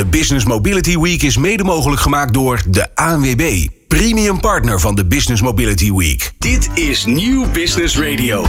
De Business Mobility Week is mede mogelijk gemaakt door de ANWB, premium partner van de Business Mobility Week. Dit is Nieuw Business Radio.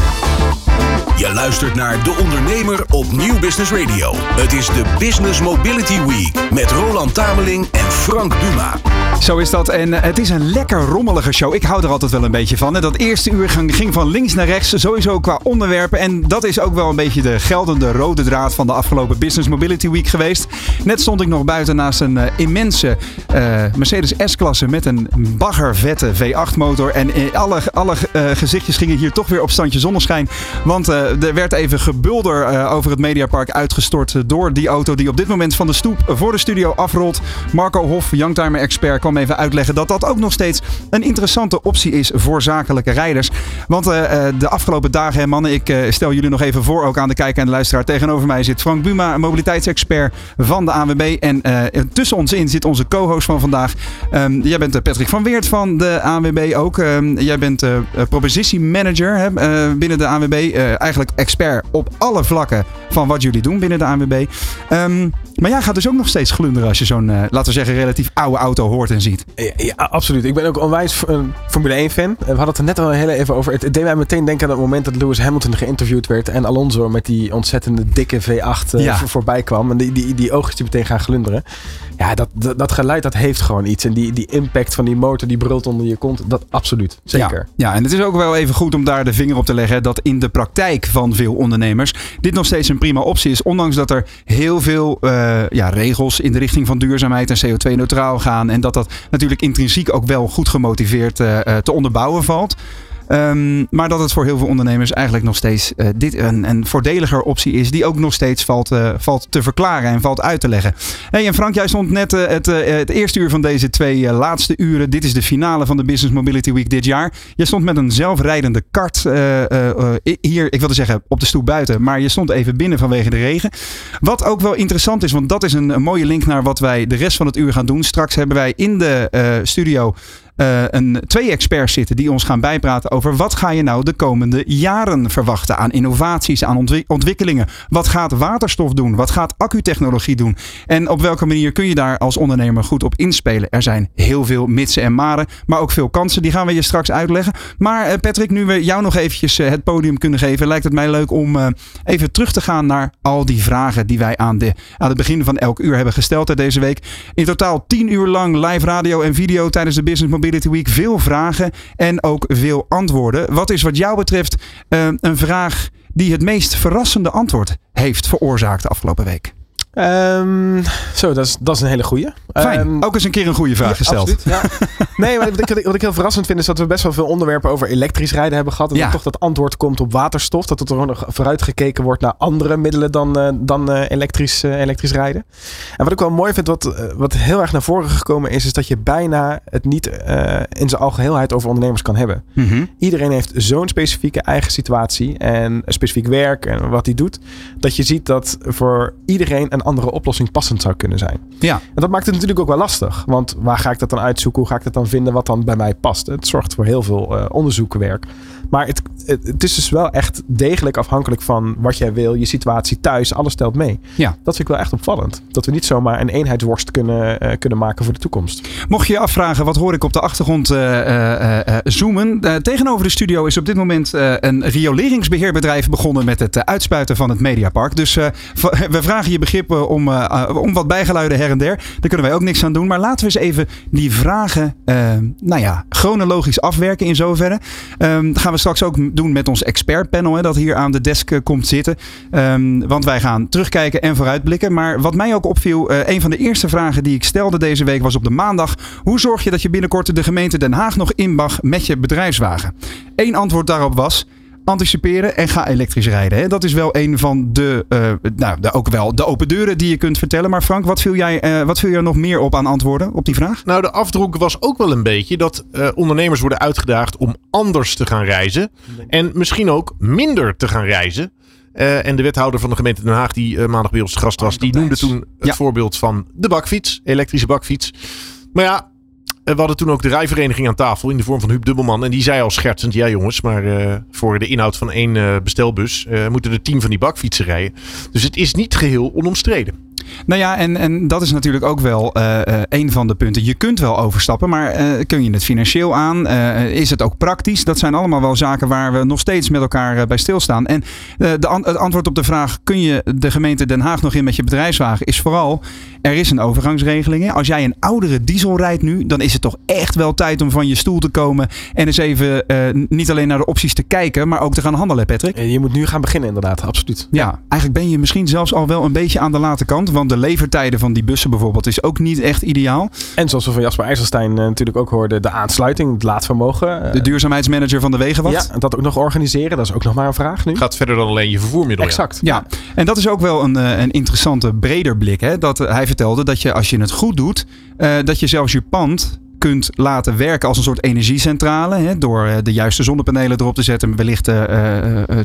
Je luistert naar De Ondernemer op Nieuw Business Radio. Het is de Business Mobility Week met Roland Tameling en Frank Duma. Zo is dat. En eh, het is een lekker rommelige show. Ik hou er altijd wel een beetje van. Dat eerste uur ging van links naar rechts, sowieso qua onderwerpen. En dat is ook wel een beetje de geldende rode draad van de afgelopen Business Mobility Week geweest. Net stond ik nog buiten naast een eh, immense eh, Mercedes S-klasse met een baggervette V8 motor. En alle, alle gezichtjes gingen hier toch weer op standje zonneschijn. Want er werd even gebulder eh, over het Mediapark uitgestort eh, door die auto die op dit moment van de stoep voor de studio afrolt. Marco Hof, Youngtimer expert, kwam even uitleggen dat dat ook nog steeds een interessante optie is voor zakelijke rijders. Want eh, eh, de afgelopen dagen, mannen, ik eh, stel jullie nog even voor, ook aan de kijker en de luisteraar. Tegenover mij zit Frank Buma, mobiliteitsexpert van de ANWB. En eh, tussen ons in zit onze co-host van vandaag. Ehm, jij bent eh, Patrick van Weert van de ANWB ook. Ehm, jij bent eh, eh, propositiemanager hè, eh, binnen de ANWB. Eh, eigenlijk expert op alle vlakken van wat jullie doen binnen de ANWB. Ehm, maar jij gaat dus ook nog steeds glunderen als je zo'n, eh, laten we zeggen, relatief oude auto hoort en ziet. Ja, ja, absoluut. Ik ben ook onwijs een Formule 1 fan. We hadden het er net al heel even over. Het, deed mij meteen denken aan het moment dat Lewis Hamilton geïnterviewd werd en Alonso met die ontzettende dikke V8 eh, Ja. voor- voorbij kwam. En die, die, die oogjes die meteen gaan glunderen. Ja, dat, dat, dat geluid dat heeft gewoon iets. En die, die impact van die motor die brult onder je kont, dat absoluut. Zeker. Ja, ja, en het is ook wel even goed om daar de vinger op te leggen dat in de praktijk van veel ondernemers dit nog steeds een prima optie is. Ondanks dat er heel veel eh, ja, regels in de richting van duurzaamheid en CO2-neutraal gaan. En dat dat natuurlijk intrinsiek ook wel goed gemotiveerd eh, eh, te onderbouwen valt. Ehm, maar dat het voor heel veel ondernemers eigenlijk nog steeds eh, dit een, een voordeliger optie is, die ook nog steeds valt, eh, valt te verklaren en valt uit te leggen. Hey, en Frank, jij stond net eh, het, het eerste uur van deze twee laatste uren. Dit is de finale van de Business Mobility Week dit jaar. Je stond met een zelfrijdende kart hier, ik wilde zeggen op de stoep buiten, maar je stond even binnen vanwege de regen. Wat ook wel interessant is, want dat is een, een mooie link naar wat wij de rest van het uur gaan doen. Straks hebben wij in de studio eh, een, twee experts zitten die ons gaan bijpraten over wat ga je nou de komende jaren verwachten aan innovaties, aan ontwi- ontwikkelingen. Wat gaat waterstof doen? Wat gaat accutechnologie doen? En op welke manier kun je daar als ondernemer goed op inspelen? Er zijn heel veel mitsen en maren, maar ook veel kansen. Die gaan we je straks uitleggen. Maar eh, Patrick, nu we jou nog eventjes eh, het podium kunnen geven, lijkt het mij leuk om even terug te gaan naar al die vragen die wij aan, de, aan het begin van elk uur hebben gesteld deze week. In totaal tien uur lang live radio en video tijdens de Business Week. Veel vragen en ook veel antwoorden. Wat is wat jou betreft eh, een vraag die het meest verrassende antwoord heeft veroorzaakt de afgelopen week? Ehm, zo, dat is, dat is een hele goeie. Fijn. Ehm, ook eens een keer een goede vraag Ja, gesteld. absoluut, ja. Nee, maar wat ik, wat ik- heel verrassend vind is dat we best wel veel onderwerpen over elektrisch rijden hebben gehad. En Ja. dat toch dat antwoord komt op waterstof. Dat er nog vooruit gekeken wordt naar andere middelen dan, eh, dan eh, elektrisch, eh, elektrisch rijden. En wat ik wel mooi vind, wat, wat heel erg naar voren gekomen is, is dat je bijna het niet in zijn algeheelheid over ondernemers kan hebben. Mhm. Iedereen heeft zo'n specifieke eigen situatie en specifiek werk en wat hij doet. Dat je ziet dat voor iedereen een andere oplossing passend zou kunnen zijn. Ja. En dat maakt het natuurlijk ook wel lastig. Want waar ga ik dat dan uitzoeken? Hoe ga ik dat dan vinden wat dan bij mij past? Het zorgt voor heel veel eh onderzoekwerk. Maar het, het, het is dus wel echt degelijk afhankelijk van wat jij wil, je situatie thuis. Alles telt mee. Ja. Dat vind ik wel echt opvallend. Dat we niet zomaar een eenheidsworst kunnen, eh, kunnen maken voor de toekomst. Mocht je je afvragen, wat hoor ik op de achtergrond eh, eh, zoomen? Tegenover de studio is op dit moment een rioleringsbeheerbedrijf begonnen met het uitspuiten van het Mediapark. Dus we vragen je begrip om, om wat bijgeluiden her en der. Daar kunnen wij ook niks aan doen. Maar laten we eens even die vragen, nou ja, chronologisch afwerken in zoverre. Ehm, gaan we straks ook doen met ons expertpanel, dat hier aan de desk eh, komt zitten. Ehm, want wij gaan terugkijken en vooruitblikken. Maar wat mij ook opviel, eh, een van de eerste vragen die ik stelde deze week was op de maandag. Hoe zorg je dat je binnenkort de gemeente Den Haag nog in mag met je bedrijfswagen? Eén antwoord daarop was. Anticiperen en ga elektrisch rijden. Hè? Dat is wel een van de, eh, nou, de, ook wel de open deuren die je kunt vertellen. Maar Frank, wat viel jij, eh, wat viel jij nog meer op aan antwoorden op die vraag? Nou, de afdronk was ook wel een beetje dat eh, ondernemers worden uitgedaagd om anders te gaan reizen. En misschien ook minder te gaan reizen. En de wethouder van de gemeente Den Haag, die maandag bij ons gast was, die noemde toen het Ja. voorbeeld van de bakfiets, elektrische bakfiets. Maar ja, we hadden toen ook de rijvereniging aan tafel in de vorm van Huub Dubbelman. En die zei al schertsend, ja jongens, maar eh, voor de inhoud van één eh, bestelbus eh, moeten er tien van die bakfietsen rijden. Dus het is niet geheel onomstreden. Nou ja, en, en dat is natuurlijk ook wel uh, een van de punten. Je kunt wel overstappen, maar uh, kun je het financieel aan? is het ook praktisch? Dat zijn allemaal wel zaken waar we nog steeds met elkaar bij stilstaan. En de an het antwoord op de vraag: kun je de gemeente Den Haag nog in met je bedrijfswagen? Is vooral: er is een overgangsregeling. Hè? Als jij een oudere diesel rijdt nu, dan is het toch echt wel tijd om van je stoel te komen en eens even niet alleen naar de opties te kijken, maar ook te gaan handelen, Patrick. Je moet nu gaan beginnen, inderdaad, absoluut. Ja, eigenlijk ben je misschien zelfs al wel een beetje aan de late kant. Want de levertijden van die bussen bijvoorbeeld is ook niet echt ideaal. En zoals we van Jasper IJsselstein uh, natuurlijk ook hoorden, de aansluiting, het laadvermogen. Uh, de duurzaamheidsmanager van de Wegenwacht. Ja, dat ook nog organiseren, dat is ook nog maar een vraag nu. Gaat verder dan alleen je vervoermiddel. Exact. Ja, en dat is ook wel een, uh, een interessante breder blik. Hè? Dat hij vertelde dat je als je het goed doet, dat je zelfs je pand kunt laten werken als een soort energiecentrale. Hè, door eh, de juiste zonnepanelen erop te zetten. Wellicht uh,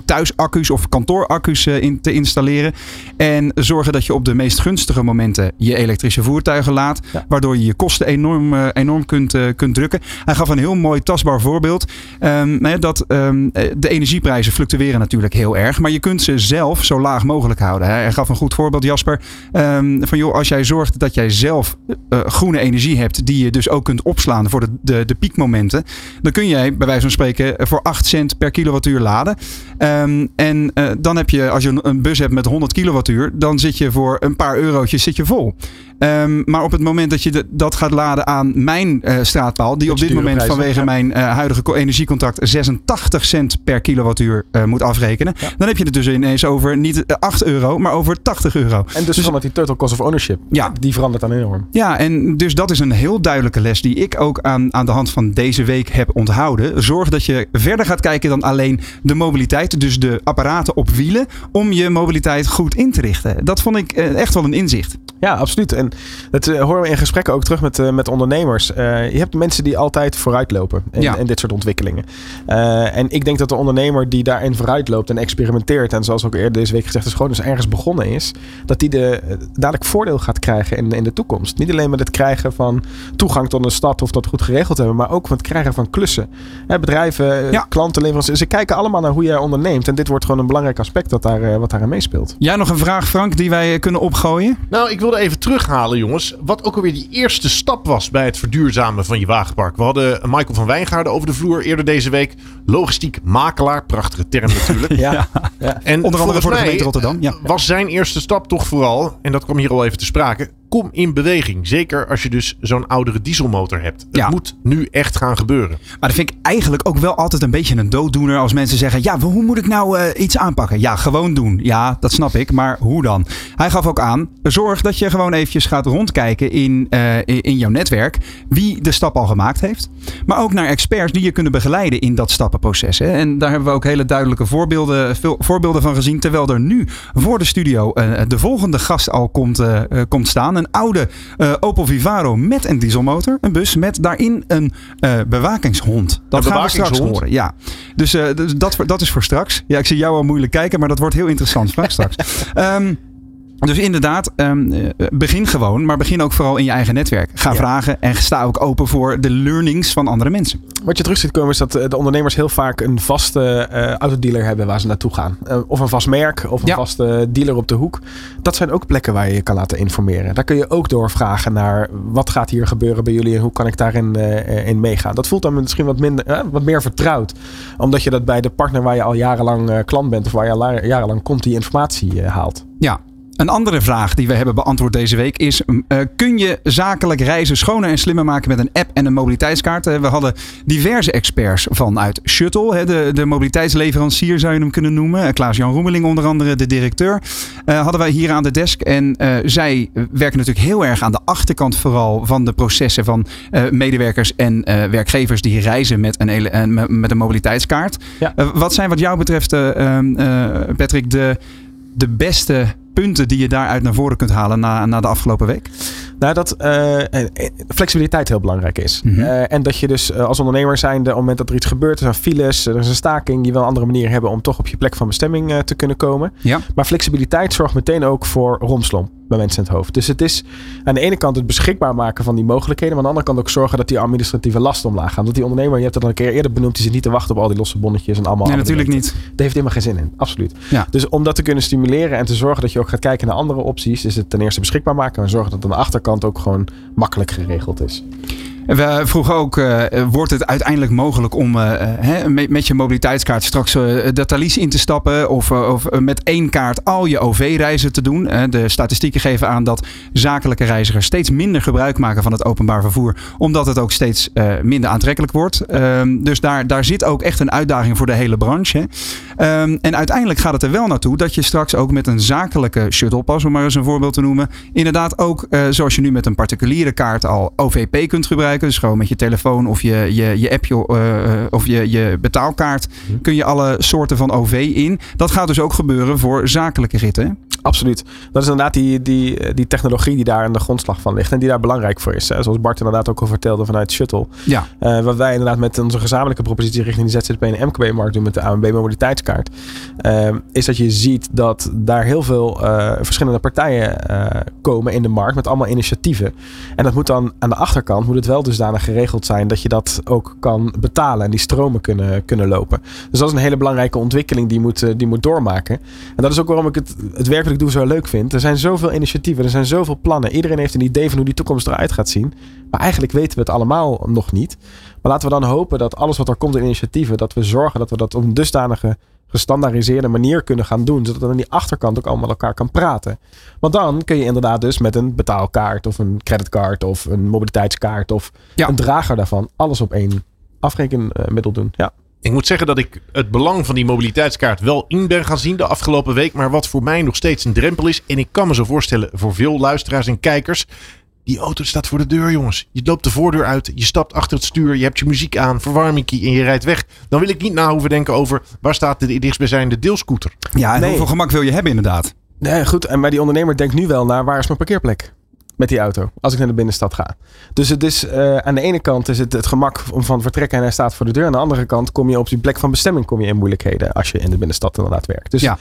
thuisaccu's of kantooraccu's in te installeren. En zorgen dat je op de meest gunstige momenten je elektrische voertuigen laat. Waardoor je je kosten enorm, enorm kunt, kunt drukken. Hij gaf een heel mooi tastbaar voorbeeld. Um, dat um, de energieprijzen fluctueren natuurlijk heel erg. Maar je kunt ze zelf zo laag mogelijk houden. Hij gaf een goed voorbeeld, Jasper. Um, van joh, als jij zorgt dat jij zelf groene energie hebt. Die je dus ook kunt opslaan voor de, de, de piekmomenten. Dan kun jij bij wijze van spreken voor 8 cent per kilowattuur laden. Um, en uh, dan heb je, als je een, een bus hebt met 100 kilowattuur, dan zit je voor een paar eurotjes zit je vol. Um, maar op het moment dat je de, dat gaat laden aan mijn uh, straatpaal, die op dit moment vanwege ja. mijn uh, huidige energiecontract 86 cent per kilowattuur uh, moet afrekenen, ja. dan heb je het dus ineens over niet 8 euro, maar over 80 euro. En dus, dus die total cost of ownership. Ja. Die verandert dan enorm. Ja, en dus dat is een heel duidelijke les die ik ook aan, aan de hand van deze week heb onthouden. Zorg dat je verder gaat kijken dan alleen de mobiliteit, dus de apparaten op wielen, om je mobiliteit goed in te richten. Dat vond ik echt wel een inzicht. Ja, absoluut. En dat uh, horen we in gesprekken ook terug met, uh, met ondernemers. Uh, je hebt mensen die altijd vooruitlopen in, ja. in dit soort ontwikkelingen. en ik denk dat de ondernemer die daarin vooruitloopt en experimenteert, en zoals ook eerder deze week gezegd is, gewoon dus ergens begonnen is, dat die de, dadelijk voordeel gaat krijgen in, in de toekomst. Niet alleen met het krijgen van toegang tot een stad of dat goed geregeld hebben, maar ook met het krijgen van klussen. bedrijven, ja. klanten, leveranciers, ze kijken allemaal naar hoe jij onderneemt. En dit wordt gewoon een belangrijk aspect dat daar, wat daarin meespeelt. Ja, nog een vraag, Frank, die wij kunnen opgooien? Nou, ik wilde even jongens. Wat ook alweer die eerste stap was bij het verduurzamen van je wagenpark. We hadden Michael van Wijngaarden over de vloer eerder deze week. Logistiek makelaar, prachtige term natuurlijk. ja, ja. En Onder andere voor de gemeente Rotterdam. Ja. Was zijn eerste stap toch vooral, en dat kwam hier al even te sprake, kom in beweging. Zeker als je dus zo'n oudere dieselmotor hebt. Het ja. moet nu echt gaan gebeuren. Maar dat vind ik eigenlijk ook wel altijd een beetje een dooddoener als mensen zeggen: Ja, hoe moet ik nou uh, iets aanpakken? Ja, gewoon doen. Ja, dat snap ik. Maar hoe dan? Hij gaf ook aan: zorg dat je gewoon eventjes gaat rondkijken in, uh, in jouw netwerk. Wie de stap al gemaakt heeft. Maar ook naar experts die je kunnen begeleiden in dat stappenproces. Hè. En daar hebben we ook hele duidelijke voorbeelden, voorbeelden van gezien. Terwijl er nu voor de studio uh, de volgende gast al komt, komt staan een oude uh, Opel Vivaro met een dieselmotor. Een bus met daarin een uh, bewakingshond. Dat een gaan we straks horen. Ja. Dus, uh, dus dat, dat is voor straks. Ja, ik zie jou al moeilijk kijken, maar dat wordt heel interessant straks. um, dus inderdaad, um, begin gewoon, maar begin ook vooral in je eigen netwerk. Ga ja. vragen en sta ook open voor de learnings van andere mensen. Wat je terug ziet komen is dat de ondernemers heel vaak een vaste uh, autodealer hebben waar ze naartoe gaan. Uh, of een vast merk of een ja. vaste dealer op de hoek. Dat zijn ook plekken waar je je kan laten informeren. Daar kun je ook door vragen naar wat gaat hier gebeuren bij jullie en hoe kan ik daarin uh, in meegaan. Dat voelt dan misschien wat, minder, wat meer vertrouwd. Omdat je dat bij de partner waar je al jarenlang klant bent of waar je al jarenlang komt die informatie haalt. Ja, een andere vraag die we hebben beantwoord deze week is: uh, kun je zakelijk reizen schoner en slimmer maken met een app en een mobiliteitskaart? Uh, we hadden diverse experts vanuit Shuttle, hè, de, de mobiliteitsleverancier zou je hem kunnen noemen. Uh, Klaas-Jan Roemeling, onder andere de directeur. hadden wij hier aan de desk. En zij werken natuurlijk heel erg aan de achterkant, vooral van de processen van medewerkers en werkgevers die reizen met een, met een mobiliteitskaart. Ja. wat zijn, wat jou betreft, ehm, Patrick, de, de beste punten die je daaruit naar voren kunt halen na, na de afgelopen week? Nou, dat uh, flexibiliteit heel belangrijk is. Mm -hmm. uh, en dat je dus als ondernemer zijnde, op het moment dat er iets gebeurt, er zijn files, er is een staking, je wil een andere manier hebben om toch op je plek van bestemming te kunnen komen. Ja. Maar flexibiliteit zorgt meteen ook voor romslomp. Bij mensen in het hoofd. Dus het is aan de ene kant het beschikbaar maken van die mogelijkheden. Maar aan de andere kant ook zorgen dat die administratieve lasten omlaag gaan. Want die ondernemer, je hebt het al een keer eerder benoemd, die zit niet te wachten op al die losse bonnetjes en allemaal. Nee, natuurlijk dingen. niet. Daar heeft helemaal geen zin in. Absoluut. Ja. Dus om dat te kunnen stimuleren en te zorgen dat je ook gaat kijken naar andere opties, is het ten eerste beschikbaar maken. En zorgen dat aan de achterkant ook gewoon makkelijk geregeld is. We vroegen ook, eh, wordt het uiteindelijk mogelijk om eh, eh, hè, met, je mobiliteitskaart straks eh, de Thalys in te stappen of, of met één kaart al je OV-reizen te doen? De statistieken geven aan dat zakelijke reizigers steeds minder gebruik maken van het openbaar vervoer, omdat het ook steeds minder aantrekkelijk wordt. Ehm, dus daar, daar zit ook echt een uitdaging voor de hele branche. Ehm, en uiteindelijk gaat het er wel naartoe dat je straks ook met een zakelijke shuttlepas, om maar eens een voorbeeld te noemen, inderdaad ook zoals je nu met een particuliere kaart al OVP kunt gebruiken. Dus gewoon met je telefoon of je, je, je app je, eh, eh, of je, je betaalkaart kun je alle soorten van OV in. Dat gaat dus ook gebeuren voor zakelijke ritten. Absoluut. Dat is inderdaad die, die, die technologie die daar aan de grondslag van ligt en die daar belangrijk voor is. Hè. Zoals Bart inderdaad ook al vertelde vanuit Shuttle. Ja. Eh, wat wij inderdaad met onze gezamenlijke propositie richting de ZZP en MKB-markt doen met de ANB mobiliteitskaart. eh, is dat je ziet dat daar heel veel eh, verschillende partijen komen in de markt met allemaal initiatieven. En dat moet dan aan de achterkant moet het wel dusdanig geregeld zijn dat je dat ook kan betalen en die stromen kunnen, kunnen lopen. Dus dat is een hele belangrijke ontwikkeling die moet, die moet doormaken. En dat is ook waarom ik het, het werk dat ik doe zo leuk vind. Er zijn zoveel initiatieven, er zijn zoveel plannen. Iedereen heeft een idee van hoe die toekomst eruit gaat zien. Maar eigenlijk weten we het allemaal nog niet. Maar laten we dan hopen dat alles wat er komt in initiatieven, dat we zorgen dat we dat op een dusdanige gestandaardiseerde manier kunnen gaan doen. Zodat het aan die achterkant ook allemaal elkaar kan praten. Want dan kun je inderdaad dus met een betaalkaart of een creditcard of een mobiliteitskaart of Ja. een drager daarvan alles op één afrekenmiddel doen. Ja. Ik moet zeggen dat ik het belang van die mobiliteitskaart wel in ben gaan zien de afgelopen week. Maar wat voor mij nog steeds een drempel is. En ik kan me zo voorstellen voor veel luisteraars en kijkers. Die auto staat voor de deur, jongens. Je loopt de voordeur uit. Je stapt achter het stuur. Je hebt je muziek aan. Verwarming en je rijdt weg. Dan wil ik niet na hoeven denken over waar staat de dichtstbijzijnde deelscooter. Ja, en Nee. hoeveel gemak wil je hebben inderdaad? Nee, goed. En maar die ondernemer denkt nu wel naar waar is mijn parkeerplek? Met die auto, als ik naar de binnenstad ga. Dus het is eh, aan de ene kant is het het gemak om van vertrekken en hij staat voor de deur. Aan de andere kant kom je op die plek van bestemming kom je in moeilijkheden als je in de binnenstad inderdaad werkt. Dus Ja.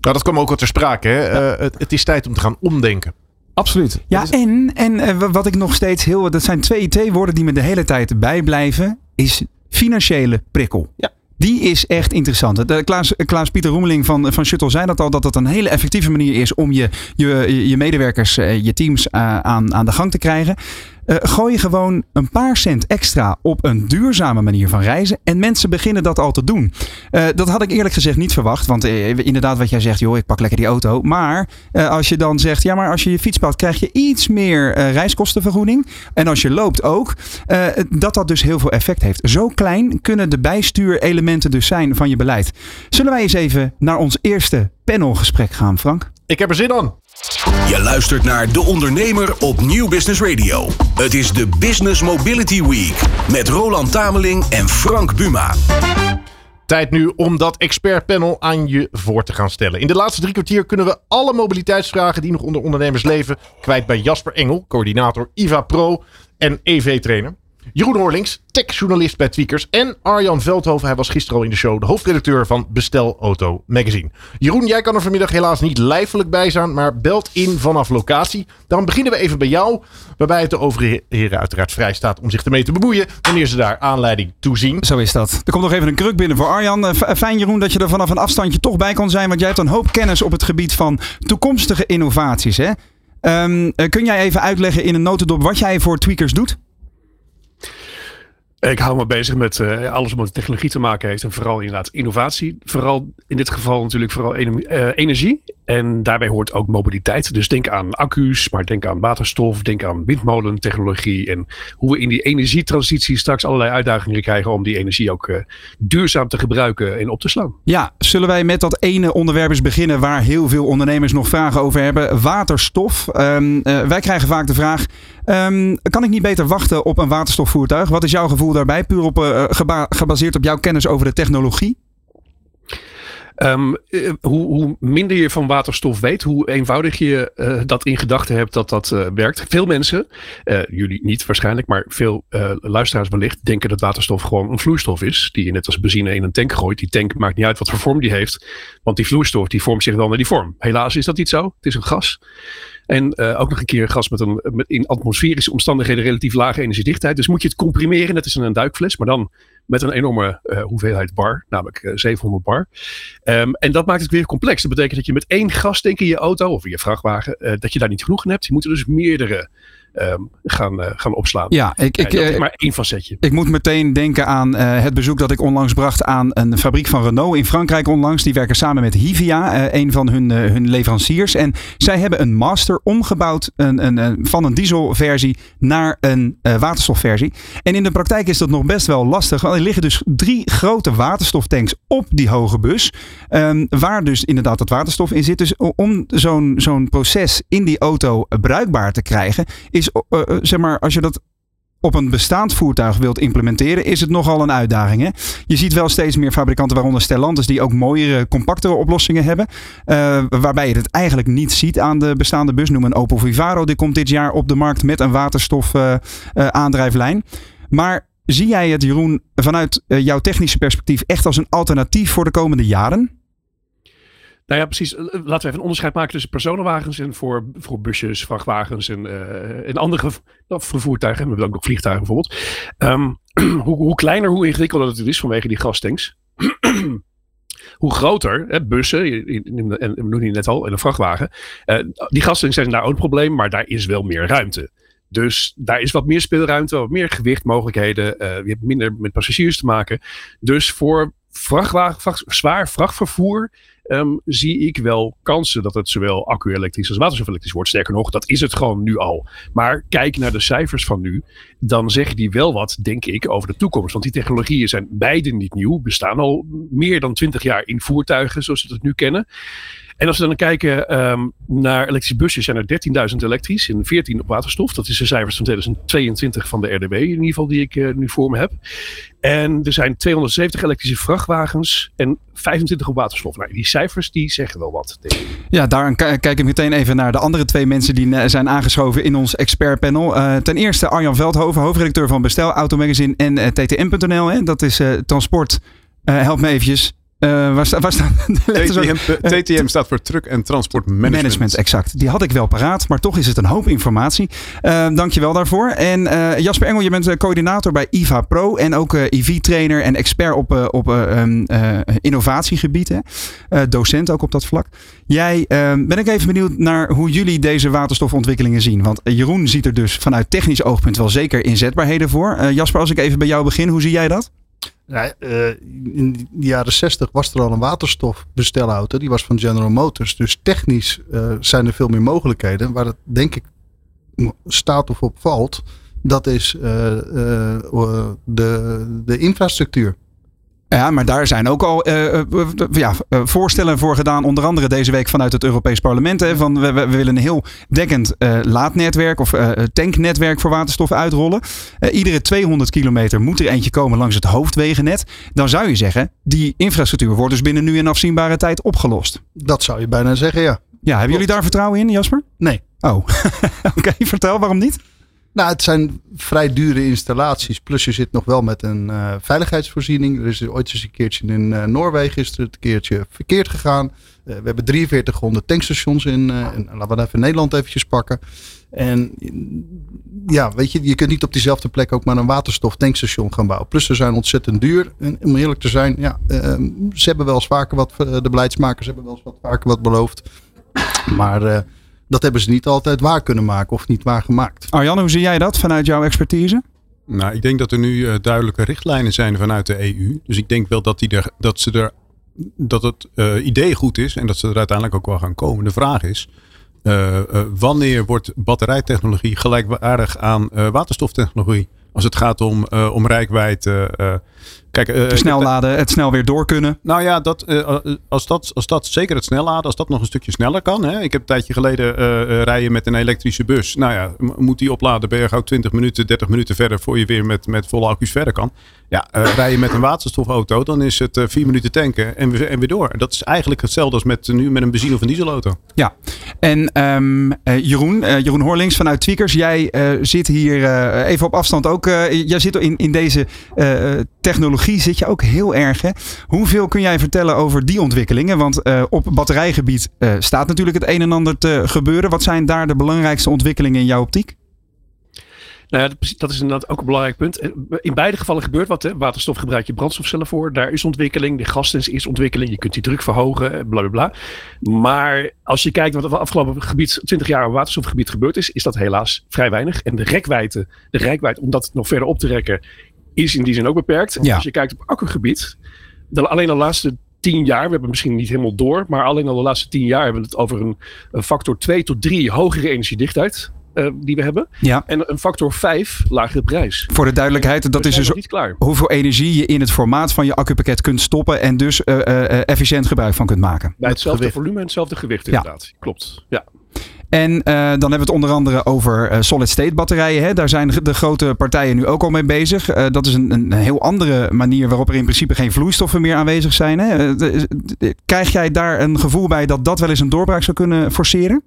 Nou, dat kwam ook al ter sprake. Hè? Eh, het, het is tijd om te gaan omdenken. absoluut. Ja, is- en, en eh, wa- wat ik nog steeds heel. Dat zijn twee, twee woorden die me de hele tijd bijblijven. Is financiële prikkel. Ja. Die is echt interessant. De Klaas, Klaas-Pieter Roemeling van, van Shuttle zei dat al. Dat het een hele effectieve manier is om je, je, je medewerkers, eh, je teams eh, aan, aan de gang te krijgen. Eh, gooi gewoon een paar cent extra op een duurzame manier van reizen. En mensen beginnen dat al te doen. Eh, dat had ik eerlijk gezegd niet verwacht. Want eh, inderdaad, wat jij zegt, joh, ik pak lekker die auto. Maar als je dan zegt, ja, maar als je je fiets pakt, krijg je iets meer reiskostenvergoeding. En als je loopt ook. dat dat dus heel veel effect heeft. Zo klein kunnen de bijstuurelementen dus zijn van je beleid. Zullen wij eens even naar ons eerste panelgesprek gaan, Frank? Ik heb er zin aan. Je luistert naar De Ondernemer op Nieuw Business Radio. Het is de Business Mobility Week met Roland Tameling en Frank Buma. Tijd nu om dat expertpanel aan je voor te gaan stellen. In de laatste drie kwartier kunnen we alle mobiliteitsvragen die nog onder ondernemers leven kwijt bij Jasper Engel, coördinator IVA Pro en EV-trainer. Jeroen Horlings, techjournalist bij Tweakers. En Arjan Veldhoven, hij was gisteren al in de show, de hoofdredacteur van Bestel Auto Magazine. Jeroen, jij kan er vanmiddag helaas niet lijfelijk bij zijn, maar belt in vanaf locatie. Dan beginnen we even bij jou, waarbij het de overige heren uiteraard vrij staat om zich ermee te bemoeien, wanneer ze daar aanleiding toe zien. Zo is dat. Er komt nog even een kruk binnen voor Arjan. Eh, Fijn Jeroen dat je er vanaf een afstandje toch bij kon zijn. Want jij hebt een hoop kennis op het gebied van toekomstige innovaties. Hè? Ehm, eh, kun jij even uitleggen in een notendop wat jij voor tweakers doet? Ik hou me bezig met eh, alles wat technologie te maken heeft. En vooral inderdaad innovatie. Vooral in dit geval natuurlijk vooral eh, energie. En daarbij hoort ook mobiliteit. Dus denk aan accu's, maar denk aan waterstof. Denk aan windmolentechnologie. En hoe we in die energietransitie straks allerlei uitdagingen krijgen. Om die energie ook eh, duurzaam te gebruiken en op te slaan. Ja, zullen wij met dat ene onderwerp eens beginnen waar heel veel ondernemers nog vragen over hebben? Waterstof. Ehm, eh, wij krijgen vaak de vraag: ehm, kan ik niet beter wachten op een waterstofvoertuig? Wat is jouw gevoel daarbij? Puur op, eh, geba- gebaseerd op jouw kennis over de technologie? Um, hoe, hoe, minder je van waterstof weet, hoe eenvoudig je uh, dat in gedachten hebt dat dat werkt. Veel mensen, jullie niet waarschijnlijk, maar veel luisteraars wellicht, denken dat waterstof gewoon een vloeistof is. Die je net als benzine in een tank gooit. Die tank maakt niet uit wat voor vorm die heeft. Want die vloeistof die vormt zich wel naar die vorm. Helaas is dat niet zo. Het is een gas. En uh, ook nog een keer gas met een met in atmosferische omstandigheden relatief lage energiedichtheid. Dus moet je het comprimeren, net als in een duikfles, maar dan met een enorme uh, hoeveelheid bar, namelijk uh, 700 bar. Um, en dat maakt het weer complex. Dat betekent dat je met één gastank in je auto of in je vrachtwagen, dat je daar niet genoeg in hebt. Je moet er dus meerdere um, gaan, uh, gaan opslaan. Ja, ik, ik, uh, maar één facetje. Ik moet meteen denken aan uh, het bezoek dat ik onlangs bracht aan een fabriek van Renault in Frankrijk onlangs. Die werken samen met Hivia, een van hun, hun leveranciers. En zij hebben een master omgebouwd een, een, een, van een dieselversie naar een waterstofversie. En in de praktijk is dat nog best wel lastig. Want er liggen dus drie grote waterstoftanks op die hoge bus. Um, waar dus inderdaad het waterstof in zit. Dus om zo'n zo'n proces in die auto bruikbaar te krijgen, is uh, zeg maar, als je dat op een bestaand voertuig wilt implementeren, is het nogal een uitdaging. Hè? Je ziet wel steeds meer fabrikanten, waaronder Stellantis, die ook mooiere, compactere oplossingen hebben. Uh, waarbij je het eigenlijk niet ziet aan de bestaande bus. Noem een Opel Vivaro, die komt dit jaar op de markt met een waterstof aandrijflijn. Maar zie jij het, Jeroen, vanuit jouw technische perspectief echt als een alternatief voor de komende jaren? Nou ja, precies. Laten we even een onderscheid maken tussen personenwagens en voor, voor busjes, vrachtwagens en, uh, en andere vervoertuigen. We hebben ook nog vliegtuigen bijvoorbeeld. Um, hoe, hoe, kleiner, hoe ingewikkelder het is vanwege die gastanks. hoe groter, hè, bussen, en we die net al, en een vrachtwagen. Die gastanks zijn daar ook een probleem, maar daar is wel meer ruimte. Dus daar is wat meer speelruimte, wat meer gewichtmogelijkheden. Uh, je hebt minder met passagiers te maken. Dus voor vrachtwagen, vracht, zwaar vrachtvervoer um, zie ik wel kansen dat het zowel accu-elektrisch als waterstof-elektrisch wordt. Sterker nog, dat is het gewoon nu al. Maar kijk naar de cijfers van nu, dan zeggen die wel wat, denk ik, over de toekomst. Want die technologieën zijn beide niet nieuw, bestaan al meer dan twintig jaar in voertuigen zoals we het nu kennen. En als we dan kijken um, naar elektrische busjes, zijn er 13.000 elektrisch en 14 op waterstof. Dat is de cijfers van 2022 van de RDW, in ieder geval die ik uh, nu voor me heb. En er zijn 270 elektrische vrachtwagens en 25 op waterstof. Nou, die cijfers die zeggen wel wat. Denk ik. Ja, daar kijk ik meteen even naar de andere twee mensen die zijn aangeschoven in ons expertpanel. Uh, ten eerste Arjan Veldhoven, hoofdredacteur van Bestel Automagazine en uh, TTM.nl. Dat is transport. help me eventjes. Uh, waar, sta, waar staan de TTM, TTM staat voor Truck en Transport Management. Management, exact. Die had ik wel paraat, maar toch is het een hoop informatie. Uh, dankjewel daarvoor. En Jasper Engel, je bent coördinator bij IVA Pro en ook IV-trainer en expert op, op um, innovatiegebied. docent ook op dat vlak. Jij, ehm, ben ik even benieuwd naar hoe jullie deze waterstofontwikkelingen zien. Want Jeroen ziet er dus vanuit technisch oogpunt wel zeker inzetbaarheden voor. Jasper, als ik even bij jou begin, hoe zie jij dat? Ja, uh, in de jaren 60 was er al een waterstofbestelauto. Die was van General Motors. Dus technisch uh, zijn er veel meer mogelijkheden. Waar het denk ik staat of op valt. Dat is uh, de, de infrastructuur. Ja, maar daar zijn ook al uh, ja, voorstellen voor gedaan. Onder andere deze week vanuit het Europees Parlement. Hè, van we, we, willen een heel dekkend uh, laadnetwerk of tanknetwerk voor waterstof uitrollen. iedere 200 kilometer moet er eentje komen langs het hoofdwegennet. Dan zou je zeggen, die infrastructuur wordt dus binnen nu en afzienbare tijd opgelost. Dat zou je bijna zeggen, ja. Ja, hebben jullie daar vertrouwen in, Jasper? Nee. Oh, oké. Okay, vertel, waarom niet? Nou, het zijn vrij dure installaties. Plus je zit nog wel met een uh, veiligheidsvoorziening. Er is ooit eens een keertje in uh, Noorwegen is er een keertje verkeerd gegaan. Uh, we hebben 4300 tankstations in, laten we even Nederland eventjes pakken. En ja, weet je, je kunt niet op diezelfde plek ook maar een waterstof tankstation gaan bouwen. Plus ze zijn ontzettend duur. En om eerlijk te zijn, ja, ze hebben wel eens vaker wat, de beleidsmakers hebben wel eens wat vaker wat beloofd. Maar dat hebben ze niet altijd waar kunnen maken of niet waar gemaakt. Arjan, hoe zie jij dat vanuit jouw expertise? Nou, ik denk dat er nu uh, duidelijke richtlijnen zijn vanuit de EU. Dus ik denk wel dat, die er, dat, ze er, dat het uh, idee goed is en dat ze er uiteindelijk ook wel gaan komen. De vraag is, uh, wanneer wordt batterijtechnologie gelijkwaardig aan waterstoftechnologie? Als het gaat om, om rijkwijde Kijk, eh, snel heb- laden, het snel weer door kunnen. Nou ja, dat, eh, als, dat, als dat zeker het snelladen, als dat nog een stukje sneller kan. Hè? Ik heb een tijdje geleden eh, eh, rijden met een elektrische bus. Nou ja, moet die opladen, ben je gauw 20 minuten, 30 minuten verder voor je weer met, met volle accu's verder kan. Ja, eh rij je met een waterstofauto, dan is het eh, vier minuten tanken en weer, en weer door. Dat is eigenlijk hetzelfde als met, nu met een benzine- of een dieselauto. Ja, en ehm, eh, Jeroen, eh, Jeroen Horlings vanuit Tweakers, jij eh, zit hier eh, even op afstand ook. eh, jij zit in, in deze eh, eh, technologie, zit je ook heel erg. Hè? Hoeveel kun jij vertellen over die ontwikkelingen? Want eh, op batterijgebied eh, staat natuurlijk het een en ander te gebeuren. Wat zijn daar de belangrijkste ontwikkelingen in jouw optiek? Nou ja, dat- is inderdaad ook een belangrijk punt. Eh, In beide gevallen gebeurt wat. Hè. Waterstof gebruik je brandstofcellen voor. Daar is ontwikkeling. De gasdens is ontwikkeling. Je kunt die druk verhogen. Bla bla bla. Maar als je kijkt wat er afgelopen gebied, 20 jaar op waterstofgebied gebeurd is, is dat helaas vrij weinig. En de rekwijde, de om dat nog verder op te rekken, is in die zin ook beperkt. Ja. Als je kijkt op accugebied, de, alleen de laatste 10 jaar, we hebben het misschien niet helemaal door, maar alleen al de laatste 10 jaar hebben we het over een, een factor 2 tot 3 hogere energiedichtheid. eh, die we hebben. Ja, En een factor 5 lagere prijs. voor de duidelijkheid, dat We is dus niet klaar. hoeveel energie je in het formaat van je accupakket kunt stoppen en dus eh, eh, eh, efficiënt gebruik van kunt maken. Bij hetzelfde volume en hetzelfde gewicht Ja. inderdaad. Klopt. Ja. En eh, dan hebben we het onder andere over eh, solid-state batterijen. Hè? Daar zijn de grote partijen nu ook al mee bezig. Eh, dat is een, een heel andere manier waarop er in principe geen vloeistoffen meer aanwezig zijn. Hè? Krijg jij daar een gevoel bij dat dat wel eens een doorbraak zou kunnen forceren?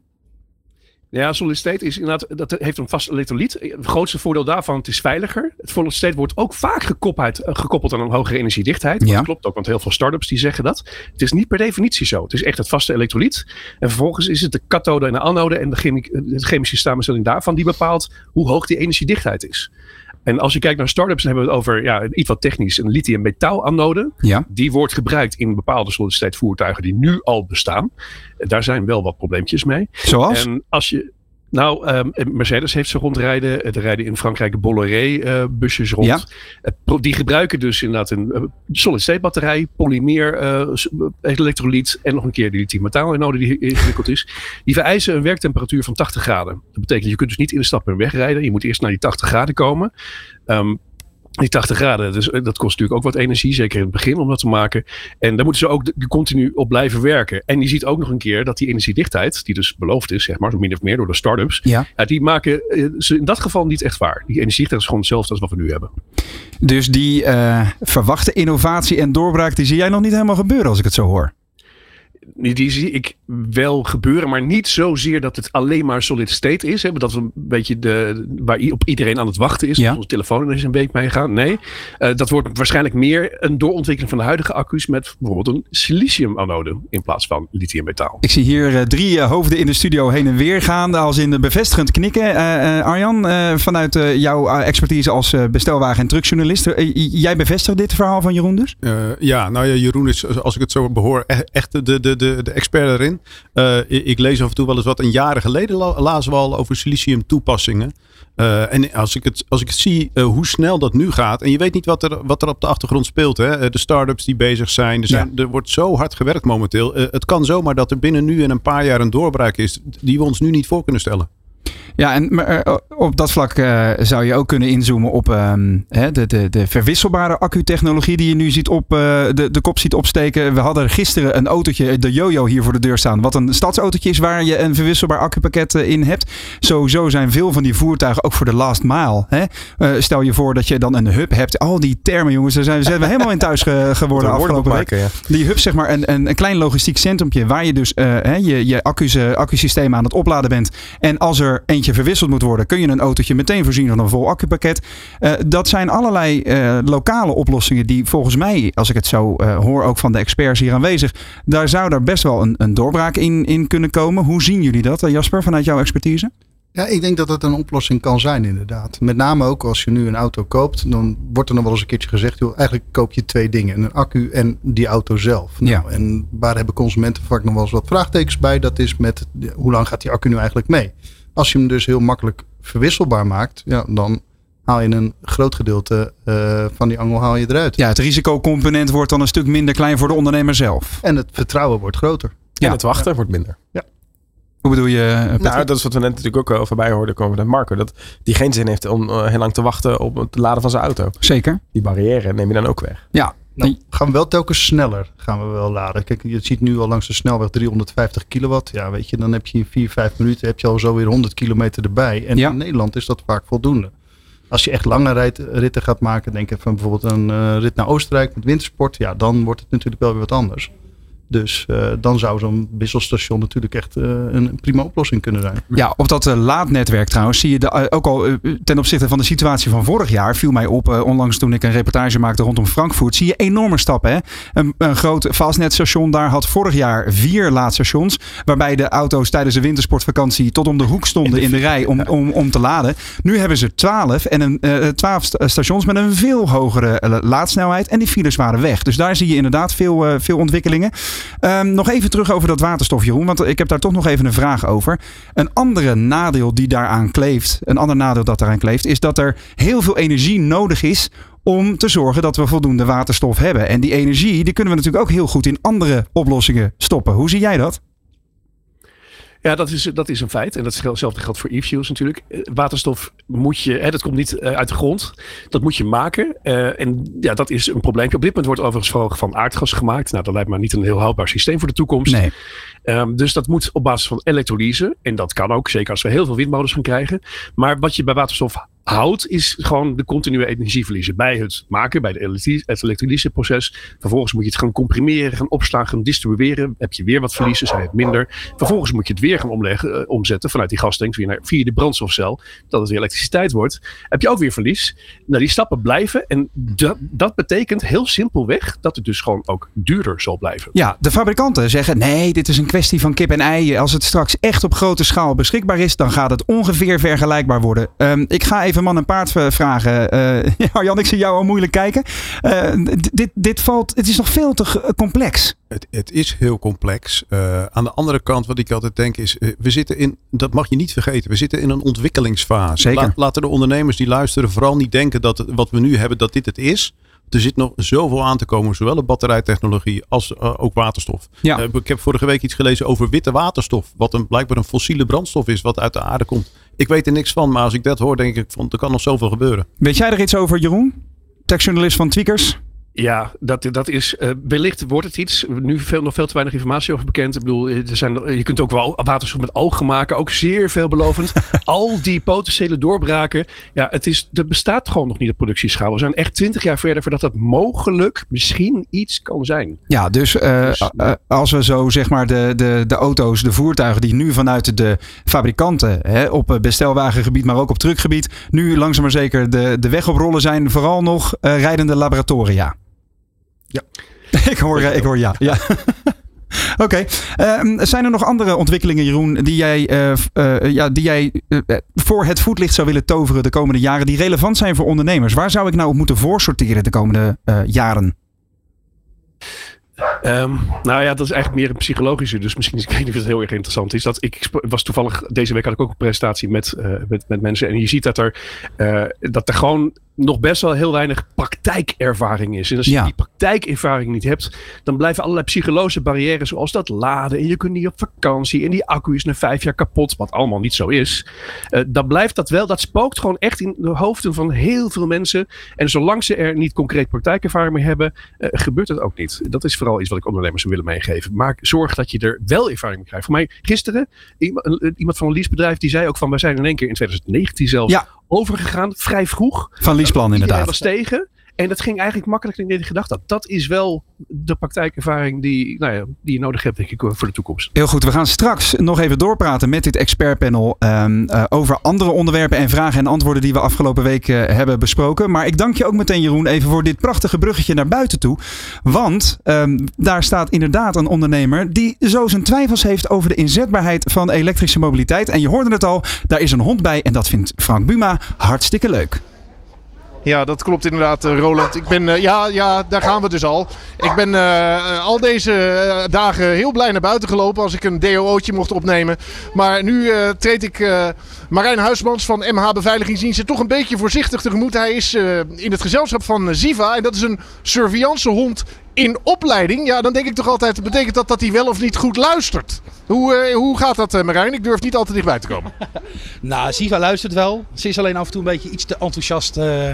Ja, solid state is inderdaad, dat heeft een vast elektrolyt. Het grootste voordeel daarvan, het is veiliger. Het solid state wordt ook vaak gekoppeld, eh, gekoppeld aan een hogere energiedichtheid. Ja. Dat klopt ook, want heel veel startups die zeggen dat. Het is niet per definitie zo. Het is echt het vaste elektrolyt. En vervolgens is het de kathode en de anode en de chemische samenstelling daarvan die bepaalt hoe hoog die energiedichtheid is. En als je kijkt naar startups, dan hebben we het over ja, iets wat technisch, een lithium-metaal-anode. Ja. Die wordt gebruikt in bepaalde solid-state voertuigen die nu al bestaan. Daar zijn wel wat probleempjes mee. Zoals? En als je. Nou, ehm, Mercedes heeft ze rondrijden. Er rijden in Frankrijk Bolloré-busjes rond. Ja. Eh, die gebruiken dus inderdaad een eh, solid-state batterij, polymeer, eh, eh, elektrolyt en nog een keer die lithium-metaal-anode die ingewikkeld is. Die vereisen een werktemperatuur van 80 graden. Dat betekent, je kunt dus niet instappen en wegrijden. Je moet eerst naar die 80 graden komen. Ehm, die 80 graden, dus, eh, dat kost natuurlijk ook wat energie, zeker in het begin om dat te maken. En daar moeten ze ook continu op blijven werken. En je ziet ook nog een keer dat die energiedichtheid, die dus beloofd is, zeg maar, zo min of meer door de start-ups, Ja. ja, die maken eh, ze in dat geval niet echt waar. Die energiedichtheid is gewoon hetzelfde als wat we nu hebben. Dus die eh, verwachte innovatie en doorbraak, die zie jij nog niet helemaal gebeuren als ik het zo hoor. Die, zie ik wel gebeuren, maar niet zozeer dat het alleen maar solid state is. Hè, dat we een beetje de, waar op iedereen aan het wachten is. Ja. Onze telefoon is een week meegaan. Nee, Eh, dat wordt waarschijnlijk meer een doorontwikkeling van de huidige accu's met bijvoorbeeld een silicium anode in plaats van lithium-metaal. Ik zie hier eh, drie eh, hoofden in de studio heen en weer gaan. Als in de bevestigend knikken. Eh, eh, Arjan, eh, vanuit eh, jouw expertise als bestelwagen- en truckjournalist. jij bevestigt dit verhaal van Jeroen dus? Eh, ja, nou ja, Jeroen is, als ik het zo behoor, e- echt de, de, de, de expert erin. Eh, ik, ik lees af en toe wel eens wat. Een jaren geleden la- lazen we al over silicium toepassingen. Eh, en als ik het, als ik het zie eh, hoe snel dat nu gaat. En je weet niet wat er, wat er op de achtergrond speelt. Hè? De start-ups die bezig zijn. Er, zijn er wordt zo hard gewerkt momenteel. Het kan zomaar dat er binnen nu en een paar jaar een doorbraak is. Die we ons nu niet voor kunnen stellen. Ja, en maar, eh, op dat vlak eh, zou je ook kunnen inzoomen op ehm, hè, de, de, de verwisselbare accutechnologie die je nu ziet op, eh, de, de kop ziet opsteken. We hadden gisteren een autootje, de Jojo, hier voor de deur staan. Wat een stadsautootje is waar je een verwisselbaar accupakket in hebt. Sowieso zijn veel van die voertuigen ook voor de last mile. Hè? Stel je voor dat je dan een hub hebt. Al die termen, jongens, daar zijn, zijn we helemaal in thuis ge- geworden afgelopen week. maken, ja. Die hub, zeg maar, een, een, een klein logistiek centrumpje waar je dus hè, je, je accu's, accusysteem aan het opladen bent. En als er eentje verwisseld moet worden, kun je een autootje meteen voorzien van een vol accupakket. Eh, dat zijn allerlei eh, lokale oplossingen die volgens mij, als ik het zo eh, hoor, ook van de experts hier aanwezig, daar zou daar best wel een, een doorbraak in, in kunnen komen. Hoe zien jullie dat, Jasper, vanuit jouw expertise? Ja, ik denk dat het een oplossing kan zijn inderdaad. Met name ook als je nu een auto koopt, dan wordt er nog wel eens een keertje gezegd, joh, eigenlijk koop je twee dingen. Een accu en die auto zelf. Nou, Ja. En waar hebben consumenten vaak nog wel eens wat vraagtekens bij? Dat is met hoe lang gaat die accu nu eigenlijk mee? Als je hem dus heel makkelijk verwisselbaar maakt, ja, dan haal je een groot gedeelte eh, van die angel haal je eruit. Ja, het risicocomponent wordt dan een stuk minder klein voor de ondernemer zelf. En het vertrouwen wordt groter. Ja. En het wachten wordt minder. Hoe bedoel je, eh, Patrick? Nou, dat is wat we net natuurlijk ook al voorbij hoorden komen met Marco. Dat die geen zin heeft om eh, heel lang te wachten op het laden van zijn auto. Zeker. Die barrière neem je dan ook weg. Ja. Nou, gaan we wel telkens sneller gaan we wel laden. Kijk, je ziet nu al langs de snelweg 350 kilowatt. Ja, weet je, dan heb je in 4, 5 minuten heb je al zo weer 100 kilometer erbij. En Ja. in Nederland is dat vaak voldoende. Als je echt lange rijd, ritten gaat maken, denk ik van bijvoorbeeld een eh, rit naar Oostenrijk met wintersport. Ja, dan wordt het natuurlijk wel weer wat anders. Dus eh, dan zou zo'n wisselstation natuurlijk echt eh, een prima oplossing kunnen zijn. Ja, op dat eh, laadnetwerk trouwens zie je de, ook al ten opzichte van de situatie van vorig jaar viel mij op, onlangs toen ik een reportage maakte rondom Frankfurt, zie je enorme stappen. Hè? Een, een groot fastnetstation daar had vorig jaar vier laadstations, waarbij de auto's tijdens de wintersportvakantie tot om de hoek stonden in de rij om, om, om te laden. Nu hebben ze twaalf en een twaalf sta- stations met een veel hogere laadsnelheid en die files waren weg. Dus daar zie je inderdaad veel, veel ontwikkelingen. Ehm, nog even terug over dat waterstof, Jeroen. Want ik heb daar toch nog even een vraag over. Een andere nadeel die daaraan kleeft, een ander nadeel dat daaraan kleeft, is dat er heel veel energie nodig is om te zorgen dat we voldoende waterstof hebben. En die energie, die kunnen we natuurlijk ook heel goed in andere oplossingen stoppen. Hoe zie jij dat? Ja, dat is, dat is een feit. En datzelfde geldt voor e-fuels natuurlijk. Eh, Waterstof moet je, hè, dat komt niet eh, uit de grond. Dat moet je maken. Eh, en ja, dat is een probleem. Op dit moment wordt overigens vooral van aardgas gemaakt. Nou, dat lijkt me niet een heel houdbaar systeem voor de toekomst. Nee. Ehm, dus dat moet op basis van elektrolyse. En dat kan ook, zeker als we heel veel windmolens gaan krijgen. Maar wat je bij waterstof houdt, is gewoon de continue energieverliezen. Bij het maken, bij de het elektrolyseproces. Vervolgens moet je het gaan comprimeren, gaan opslaan, gaan distribueren. Heb je weer wat verliezen, zijn het minder. Vervolgens moet je het weer gaan omleggen, eh, omzetten vanuit die gastanks weer naar, via de brandstofcel. Dat het weer elektriciteit wordt. Heb je ook weer verlies. Nou, die stappen blijven. En dat, dat betekent heel simpelweg dat het dus gewoon ook duurder zal blijven. Ja, de fabrikanten zeggen nee, dit is een kwestie van kip en ei. Als het straks echt op grote schaal beschikbaar is, dan gaat het ongeveer vergelijkbaar worden. Ehm, ik ga even man en paard v- vragen. Eh ja, Jan, ik zie jou al moeilijk kijken. Eh, dit, dit valt, het is nog veel te complex. Het, het is heel complex. Eh, aan de andere kant, wat ik altijd denk, is: eh, we zitten in, dat mag je niet vergeten, we zitten in een ontwikkelingsfase. Zeker. La- laten de ondernemers die luisteren vooral niet denken dat wat we nu hebben, dat dit het is. Er zit nog zoveel aan te komen, zowel op batterijtechnologie als eh, ook waterstof. Ja. Eh, ik heb vorige week iets gelezen over witte waterstof, wat een, blijkbaar een fossiele brandstof is, wat uit de aarde komt. Ik weet er niks van, maar als ik dat hoor, denk ik, van, er kan nog zoveel gebeuren. Weet jij er iets over, Jeroen? Techjournalist van Tweakers? Ja, dat, dat is eh, wellicht wordt het iets. Nu veel, nog veel te weinig informatie over bekend. Ik bedoel, er zijn, je kunt ook wel waterstof met ogen maken. Ook zeer veelbelovend. Al die potentiële doorbraken. Ja, het is, er bestaat gewoon nog niet op productieschaal. We zijn echt twintig jaar verder voordat dat mogelijk misschien iets kan zijn. Ja, dus, eh, Dus, eh, als we zo zeg maar de, de, de auto's, de voertuigen die nu vanuit de fabrikanten hè, op eh, bestelwagengebied, maar ook op truckgebied, nu langzaam maar zeker de, de weg oprollen zijn, vooral nog eh, rijdende laboratoria. Ja. ik, hoor, eh, ik hoor ja. ja. Oké. Ehm, zijn er nog andere ontwikkelingen, Jeroen, die jij, eh, eh, ja, die jij voor het voetlicht zou willen toveren de komende jaren, die relevant zijn voor ondernemers? Waar zou ik nou op moeten voorsorteren de komende jaren? Ehm, nou ja, dat is eigenlijk meer een psychologische. Dus misschien ik weet niet of het heel erg interessant is. Dat ik was toevallig deze week had ik ook een presentatie met, met, met mensen. En je ziet dat er, dat er gewoon nog best wel heel weinig praktijkervaring is. En als je Ja. die praktijkervaring niet hebt, dan blijven allerlei psychologische barrières zoals dat laden. En je kunt niet op vakantie. En die accu is na vijf jaar kapot, wat allemaal niet zo is. Eh, dan blijft dat wel, dat spookt gewoon echt in de hoofden van heel veel mensen. En zolang ze er niet concreet praktijkervaring mee hebben, eh, gebeurt het ook niet. Dat is vooral iets wat ik ondernemers willen meegeven. Maak zorg dat je er wel ervaring mee krijgt. Voor mij gisteren, iemand, van een leasebedrijf die zei ook van, wij zijn in één keer in 2019 zelfs Ja. Overgegaan, vrij vroeg. Van Liesplan inderdaad. was tegen. En dat ging eigenlijk makkelijker dan ik gedacht had. Dat is wel de praktijkervaring die, nou ja, die je nodig hebt, denk ik, voor de toekomst. Heel goed, we gaan straks nog even doorpraten met dit expertpanel ehm, eh, over andere onderwerpen en vragen en antwoorden die we afgelopen week eh, hebben besproken. Maar ik dank je ook meteen, Jeroen, even voor dit prachtige bruggetje naar buiten toe. Want ehm, daar staat inderdaad een ondernemer die zo zijn twijfels heeft over de inzetbaarheid van elektrische mobiliteit. En je hoorde het al, daar is een hond bij en dat vindt Frank Buma hartstikke leuk. Ja, dat klopt inderdaad, eh, Roland. Ik ben, eh, ja, ja, daar gaan we dus al. Ik ben eh, al deze dagen heel blij naar buiten gelopen als ik een DOO'tje mocht opnemen. Maar nu eh, treed ik Marijn Huismans van MH Beveiligingsdiensten toch een beetje voorzichtig tegemoet. Hij is in het gezelschap van Ziva en dat is een surveillancehond in opleiding, ja, dan denk ik toch altijd, betekent dat dat hij wel of niet goed luistert? Hoe, eh, hoe gaat dat, eh, Marijn? Ik durf niet al te dichtbij te komen. Nou, Siva luistert wel. Ze is alleen af en toe een beetje iets te enthousiast eh,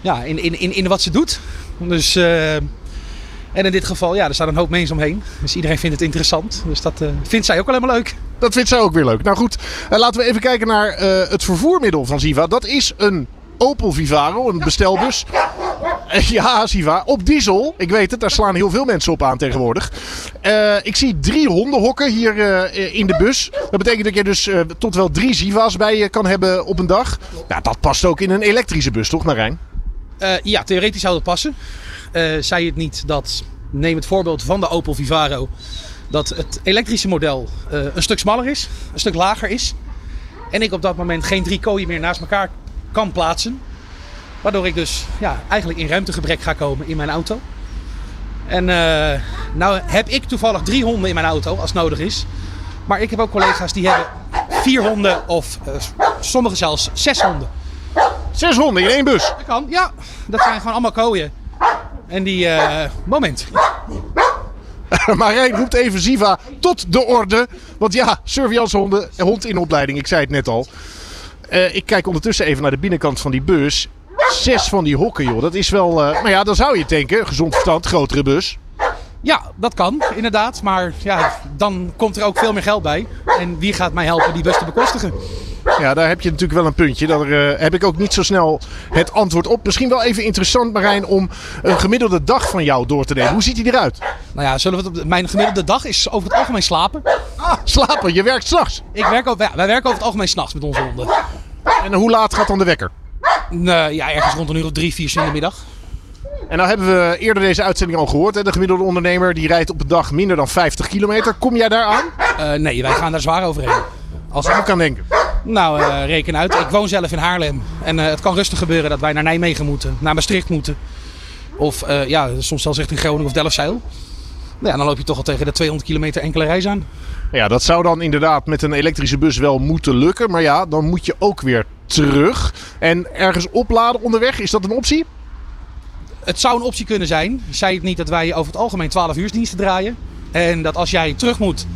ja, in, in, in, in wat ze doet. Dus, en in dit geval, ja, er staat een hoop mensen omheen. Dus iedereen vindt het interessant. Dus dat vindt zij ook alleen maar leuk. Dat vindt zij ook weer leuk. Nou goed, laten we even kijken naar het vervoermiddel van Siva. Dat is een Opel Vivaro, een bestelbus. Eh, Ja, Siva, op diesel. Ik weet het, daar slaan heel veel mensen op aan tegenwoordig. Eh, ik zie drie hondenhokken hier eh, in de bus. Dat betekent dat je dus tot wel drie Siva's bij je kan hebben op een dag. Nou, dat past ook in een elektrische bus, toch Marijn? Ja, theoretisch zou dat passen. Zei het niet dat, neem het voorbeeld van de Opel Vivaro, dat het elektrische model een stuk smaller is, een stuk lager is. En ik op dat moment geen drie kooien meer naast elkaar kan plaatsen. Waardoor ik dus ja, eigenlijk in ruimtegebrek ga komen in mijn auto. En eh, nou heb ik toevallig drie honden in mijn auto als nodig is. Maar ik heb ook collega's die hebben vier honden of eh, sommigen zelfs zes honden. Zes honden in één bus. Dat kan, ja. Dat zijn gewoon allemaal kooien. En die, eh, moment. Marijn roept even Siva tot de orde. Want ja, surveillancehonden, hond in opleiding, ik zei het net al. Eh, ik kijk ondertussen even naar de binnenkant van die bus. Zes van die hokken, joh. Dat is wel. eh maar ja, dan zou je denken: gezond verstand, grotere bus. Ja, dat kan, inderdaad. Maar ja, dan komt er ook veel meer geld bij. En wie gaat mij helpen die bus te bekostigen? Ja, daar heb je natuurlijk wel een puntje. Daar eh, heb ik ook niet zo snel het antwoord op. Misschien wel even interessant, Marijn, om een gemiddelde dag van jou door te nemen. Hoe ziet die eruit? Nou ja, zullen we het op mijn gemiddelde dag is over het algemeen slapen. Ah, slapen. Je werkt s'nachts. Ik werk ja, wij werken over het algemeen s'nachts met onze honden. En hoe laat gaat dan de wekker? Nee, ja, ergens rond een uur of drie, vier in de middag. En nou hebben we eerder deze uitzending al gehoord. Hè? De gemiddelde ondernemer die rijdt op een dag minder dan 50 kilometer. Kom jij daar aan? Eh, nee, wij gaan daar zwaar overheen. Als ik aan denken. Nou, eh, reken uit. Ik woon zelf in Haarlem. En eh, het kan rustig gebeuren dat wij naar Nijmegen moeten, naar Maastricht moeten. Of ja, soms zelfs richting Groningen of Delfzijl. Nou ja, dan loop je toch al tegen de 200 kilometer enkele reis aan. Ja, dat zou dan inderdaad met een elektrische bus wel moeten lukken. Maar ja, dan moet je ook weer terug. En ergens opladen onderweg, is dat een optie? Het zou een optie kunnen zijn. Zei het niet dat wij over het algemeen 12 uursdiensten draaien. En dat als jij terug moet,